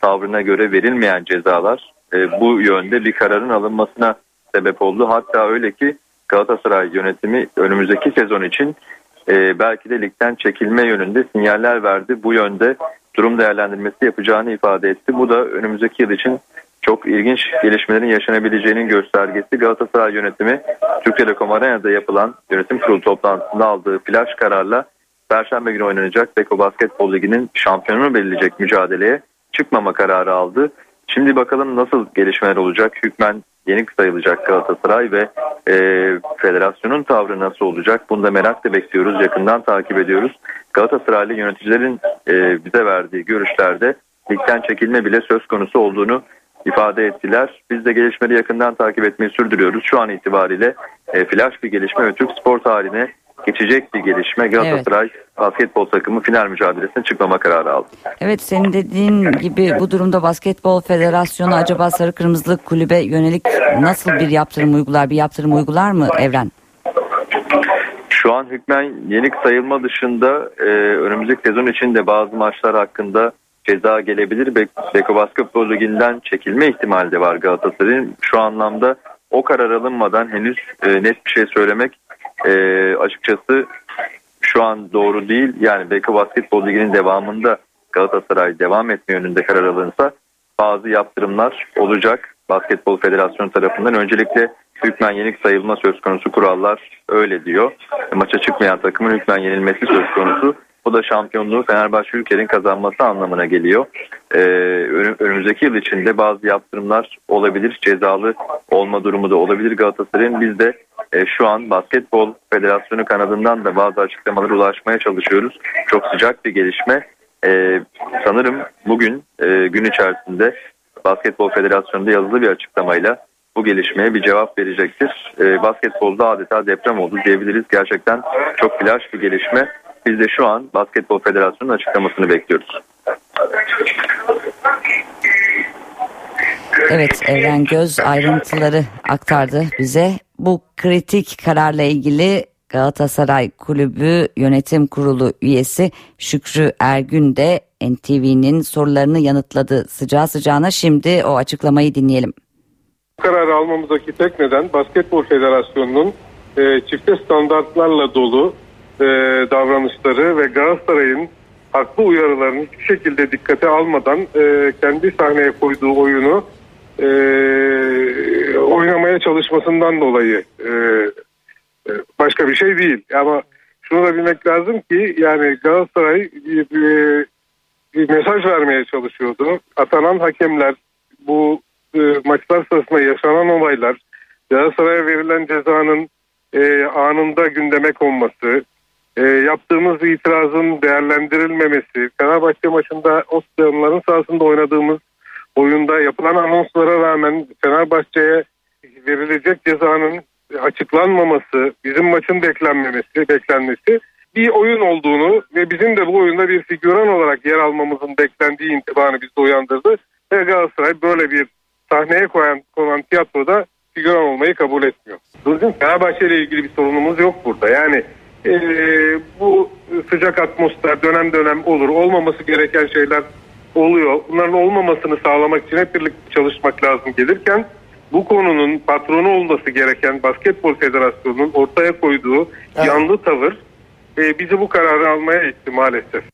tavrına göre verilmeyen cezalar e, bu yönde bir kararın alınmasına sebep oldu. Hatta öyle ki Galatasaray yönetimi önümüzdeki sezon için e, belki de ligden çekilme yönünde sinyaller verdi. Bu yönde durum değerlendirmesi yapacağını ifade etti. Bu da önümüzdeki yıl için çok ilginç gelişmelerin yaşanabileceğinin göstergesi. Galatasaray yönetimi Türk Telekom Arena'da yapılan yönetim kurulu toplantısında aldığı flash kararla Perşembe günü oynanacak Beko Basketbol Ligi'nin şampiyonunu belirleyecek mücadeleye çıkmama kararı aldı. Şimdi bakalım nasıl gelişmeler olacak. Hükmen yenik sayılacak Galatasaray ve e, federasyonun tavrı nasıl olacak? Bunu da merakla bekliyoruz. Yakından takip ediyoruz. Galatasaraylı yöneticilerin e, bize verdiği görüşlerde ligden çekilme bile söz konusu olduğunu ifade ettiler. Biz de gelişmeleri yakından takip etmeyi sürdürüyoruz. Şu an itibariyle e, flash bir gelişme ve Türk spor tarihine geçecek bir gelişme. Galatasaray evet. basketbol takımı final mücadelesine çıkmama kararı aldı. Evet senin dediğin gibi bu durumda Basketbol Federasyonu acaba Sarı Kırmızılı Kulübe yönelik nasıl bir yaptırım uygular, bir yaptırım uygular mı Evren? Şu an hükmen yenik sayılma dışında e, önümüzdeki sezon için de bazı maçlar hakkında ceza gelebilir. Be Beko Basketbol Ligi'nden çekilme ihtimali de var Galatasaray'ın. Şu anlamda o karar alınmadan henüz e, net bir şey söylemek e, açıkçası şu an doğru değil. Yani Beko Basketbol Ligi'nin devamında Galatasaray devam etme yönünde karar alınsa bazı yaptırımlar olacak Basketbol Federasyonu tarafından. Öncelikle hükmen yenik sayılma söz konusu kurallar öyle diyor. Maça çıkmayan takımın hükmen yenilmesi söz konusu. Bu da şampiyonluğu Fenerbahçe ülkenin kazanması anlamına geliyor. Ee, önümüzdeki yıl içinde bazı yaptırımlar olabilir. Cezalı olma durumu da olabilir Galatasaray'ın. Biz de e, şu an Basketbol Federasyonu kanadından da bazı açıklamalara ulaşmaya çalışıyoruz. Çok sıcak bir gelişme. E, sanırım bugün e, gün içerisinde Basketbol Federasyonu'nda yazılı bir açıklamayla bu gelişmeye bir cevap verecektir. E, basketbolda adeta deprem oldu diyebiliriz. Gerçekten çok flash bir gelişme. Biz de şu an Basketbol Federasyonu'nun açıklamasını bekliyoruz. Evet Evren Göz ayrıntıları aktardı bize. Bu kritik kararla ilgili Galatasaray Kulübü Yönetim Kurulu üyesi Şükrü Ergün de NTV'nin sorularını yanıtladı sıcağı sıcağına. Şimdi o açıklamayı dinleyelim. Bu kararı almamızdaki tek neden Basketbol Federasyonu'nun e, çifte standartlarla dolu e, davranışları ve Galatasaray'ın haklı uyarılarını hiçbir şekilde dikkate almadan e, kendi sahneye koyduğu oyunu e, oynamaya çalışmasından dolayı e, e, başka bir şey değil. Ama şunu da bilmek lazım ki yani Galatasaray bir, bir, bir mesaj vermeye çalışıyordu. Atanan hakemler bu e, maçlar sırasında yaşanan olaylar Galatasaray'a verilen cezanın e, anında gündeme konması, e, yaptığımız itirazın değerlendirilmemesi, Fenerbahçe maçında o stadionların sahasında oynadığımız oyunda yapılan anonslara rağmen Fenerbahçe'ye verilecek cezanın açıklanmaması, bizim maçın beklenmemesi, beklenmesi bir oyun olduğunu ve bizim de bu oyunda bir figüran olarak yer almamızın beklendiği intibanı bizde uyandırdı. Ve Galatasaray böyle bir sahneye koyan, konan tiyatroda figüran olmayı kabul etmiyor. Bizim Fenerbahçe ile ilgili bir sorunumuz yok burada. Yani e, bu sıcak atmosfer dönem dönem olur. Olmaması gereken şeyler oluyor. Bunların olmamasını sağlamak için hep birlikte çalışmak lazım gelirken bu konunun patronu olması gereken Basketbol Federasyonu'nun ortaya koyduğu evet. yanlı tavır e, bizi bu kararı almaya itti maalesef.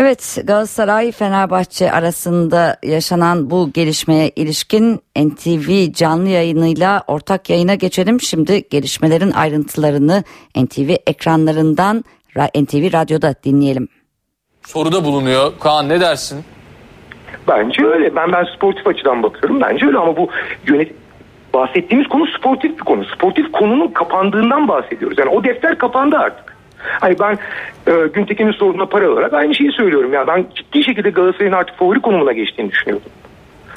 Evet Galatasaray Fenerbahçe arasında yaşanan bu gelişmeye ilişkin NTV canlı yayınıyla ortak yayına geçelim. Şimdi gelişmelerin ayrıntılarını NTV ekranlarından NTV Radyo'da dinleyelim. Soruda bulunuyor. Kaan ne dersin? Bence öyle. Ben ben sportif açıdan bakıyorum. Bence öyle ama bu yönet bahsettiğimiz konu sportif bir konu. Sportif konunun kapandığından bahsediyoruz. Yani o defter kapandı artık. Hani ben e, Güntekin'in sorduğuna para olarak aynı şeyi söylüyorum. Yani ben ciddi şekilde Galatasaray'ın artık favori konumuna geçtiğini düşünüyordum.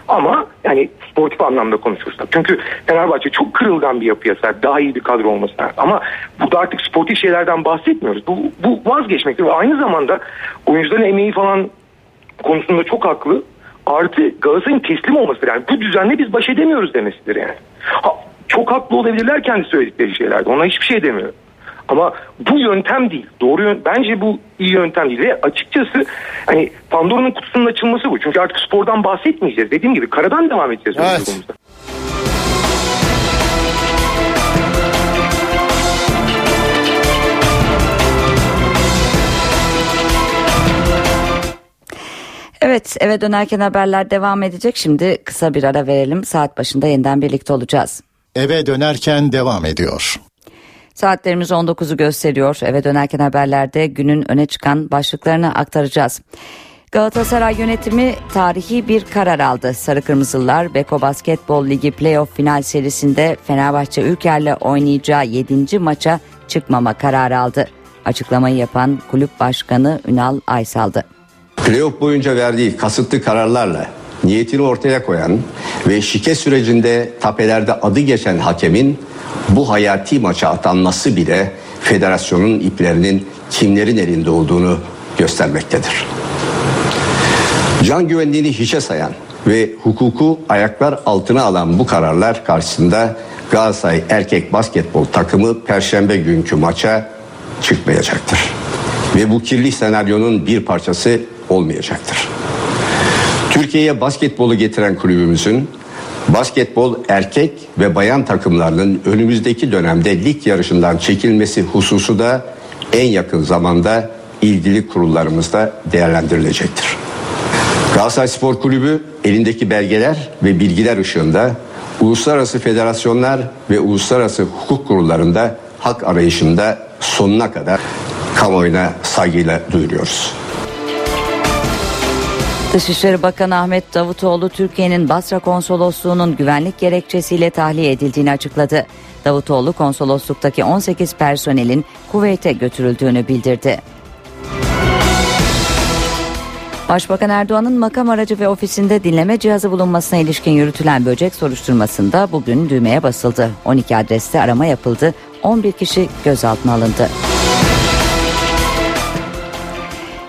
Ama yani sportif anlamda konuşursak. Çünkü Fenerbahçe çok kırılgan bir yapıya sahip. Daha iyi bir kadro olmasına. Ama burada artık sportif şeylerden bahsetmiyoruz. Bu, bu vazgeçmektir. Ve aynı zamanda oyuncuların emeği falan konusunda çok haklı. Artı Galatasaray'ın teslim olması yani bu düzenle biz baş edemiyoruz demesidir yani. Ha, çok haklı olabilirler kendi söyledikleri şeylerde. Ona hiçbir şey demiyorum. Ama bu yöntem değil. Doğru yön, bence bu iyi yöntem değil. Ve açıkçası hani Pandora'nın kutusunun açılması bu. Çünkü artık spordan bahsetmeyeceğiz. Dediğim gibi karadan devam edeceğiz. Evet. Evet eve dönerken haberler devam edecek. Şimdi kısa bir ara verelim. Saat başında yeniden birlikte olacağız. Eve dönerken devam ediyor. Saatlerimiz 19'u gösteriyor. Eve dönerken haberlerde günün öne çıkan başlıklarını aktaracağız. Galatasaray yönetimi tarihi bir karar aldı. Sarı Kırmızılar Beko Basketbol Ligi playoff final serisinde Fenerbahçe Ülker'le oynayacağı 7. maça çıkmama kararı aldı. Açıklamayı yapan kulüp başkanı Ünal Aysal'dı. Playoff boyunca verdiği kasıtlı kararlarla niyetini ortaya koyan ve şike sürecinde tapelerde adı geçen hakemin bu hayati maça atanması bile federasyonun iplerinin kimlerin elinde olduğunu göstermektedir. Can güvenliğini hiçe sayan ve hukuku ayaklar altına alan bu kararlar karşısında Galatasaray erkek basketbol takımı perşembe günkü maça çıkmayacaktır. Ve bu kirli senaryonun bir parçası olmayacaktır. Türkiye'ye basketbolu getiren kulübümüzün basketbol erkek ve bayan takımlarının önümüzdeki dönemde lig yarışından çekilmesi hususu da en yakın zamanda ilgili kurullarımızda değerlendirilecektir. Galatasaray Spor Kulübü elindeki belgeler ve bilgiler ışığında uluslararası federasyonlar ve uluslararası hukuk kurullarında hak arayışında sonuna kadar kamuoyuna saygıyla duyuruyoruz. Dışişleri Bakanı Ahmet Davutoğlu Türkiye'nin Basra konsolosluğunun güvenlik gerekçesiyle tahliye edildiğini açıkladı. Davutoğlu konsolosluktaki 18 personelin Kuveyt'e götürüldüğünü bildirdi. Başbakan Erdoğan'ın makam aracı ve ofisinde dinleme cihazı bulunmasına ilişkin yürütülen böcek soruşturmasında bugün düğmeye basıldı. 12 adreste arama yapıldı. 11 kişi gözaltına alındı.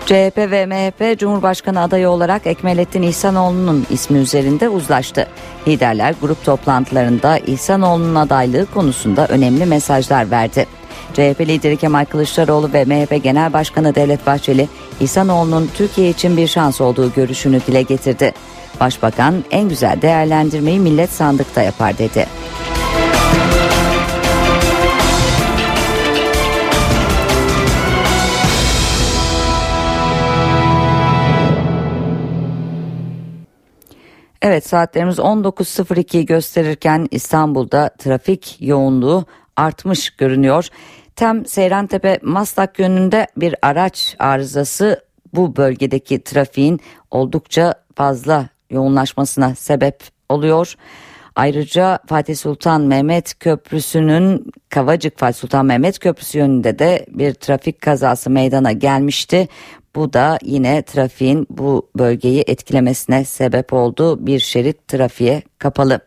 CHP ve MHP Cumhurbaşkanı adayı olarak Ekmelettin İhsanoğlu'nun ismi üzerinde uzlaştı. Liderler grup toplantılarında İhsanoğlu'nun adaylığı konusunda önemli mesajlar verdi. CHP lideri Kemal Kılıçdaroğlu ve MHP Genel Başkanı Devlet Bahçeli, İhsanoğlu'nun Türkiye için bir şans olduğu görüşünü dile getirdi. Başbakan en güzel değerlendirmeyi millet sandıkta yapar dedi. Evet saatlerimiz 19.02 gösterirken İstanbul'da trafik yoğunluğu artmış görünüyor. Tem Seyrantepe Maslak yönünde bir araç arızası bu bölgedeki trafiğin oldukça fazla yoğunlaşmasına sebep oluyor. Ayrıca Fatih Sultan Mehmet Köprüsü'nün Kavacık Fatih Sultan Mehmet Köprüsü yönünde de bir trafik kazası meydana gelmişti. Bu da yine trafiğin bu bölgeyi etkilemesine sebep oldu. Bir şerit trafiğe kapalı.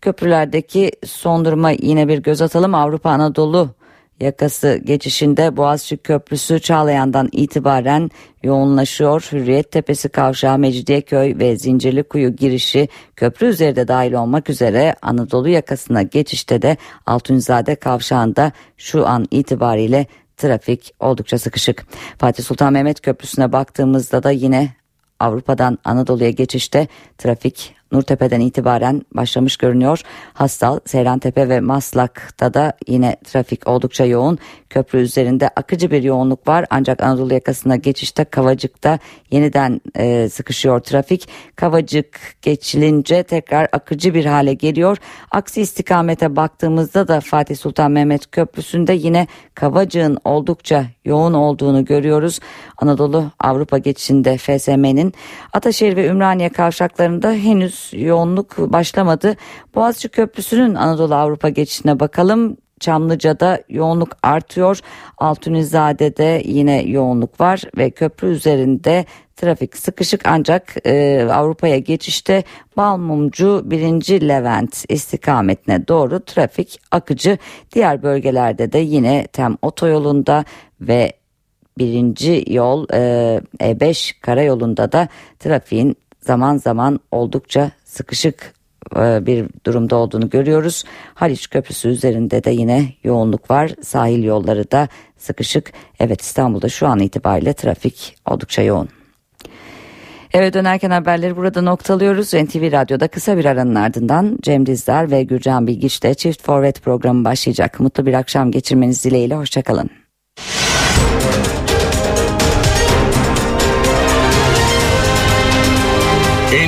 Köprülerdeki son duruma yine bir göz atalım. Avrupa Anadolu yakası geçişinde Boğaziçi Köprüsü Çağlayan'dan itibaren yoğunlaşıyor. Hürriyet Tepesi Kavşağı, Mecidiyeköy ve Zincirlikuyu girişi köprü üzerinde dahil olmak üzere Anadolu yakasına geçişte de Altunizade Kavşağı'nda şu an itibariyle trafik oldukça sıkışık. Fatih Sultan Mehmet Köprüsü'ne baktığımızda da yine Avrupa'dan Anadolu'ya geçişte trafik Nurtepe'den itibaren başlamış görünüyor. Hastal, Seyrantepe ve Maslak'ta da yine trafik oldukça yoğun. Köprü üzerinde akıcı bir yoğunluk var ancak Anadolu yakasına geçişte Kavacık'ta yeniden e, sıkışıyor trafik. Kavacık geçilince tekrar akıcı bir hale geliyor. Aksi istikamete baktığımızda da Fatih Sultan Mehmet Köprüsü'nde yine Kavacık'ın oldukça yoğun olduğunu görüyoruz. Anadolu Avrupa geçişinde FSM'nin Ataşehir ve Ümraniye kavşaklarında henüz yoğunluk başlamadı. Boğaziçi Köprüsü'nün Anadolu Avrupa geçişine bakalım. Çamlıca'da yoğunluk artıyor. Altunizade'de yine yoğunluk var ve köprü üzerinde trafik sıkışık ancak e, Avrupa'ya geçişte Balmumcu 1. Levent istikametine doğru trafik akıcı. Diğer bölgelerde de yine tem otoyolunda ve birinci yol e, E5 karayolunda da trafiğin zaman zaman oldukça sıkışık e, bir durumda olduğunu görüyoruz. Haliç Köprüsü üzerinde de yine yoğunluk var. Sahil yolları da sıkışık. Evet İstanbul'da şu an itibariyle trafik oldukça yoğun. Eve dönerken haberleri burada noktalıyoruz. NTV Radyo'da kısa bir aranın ardından Cem Dizdar ve Gürcan Bilgiç'te Çift Forvet programı başlayacak. Mutlu bir akşam geçirmeniz dileğiyle. Hoşçakalın.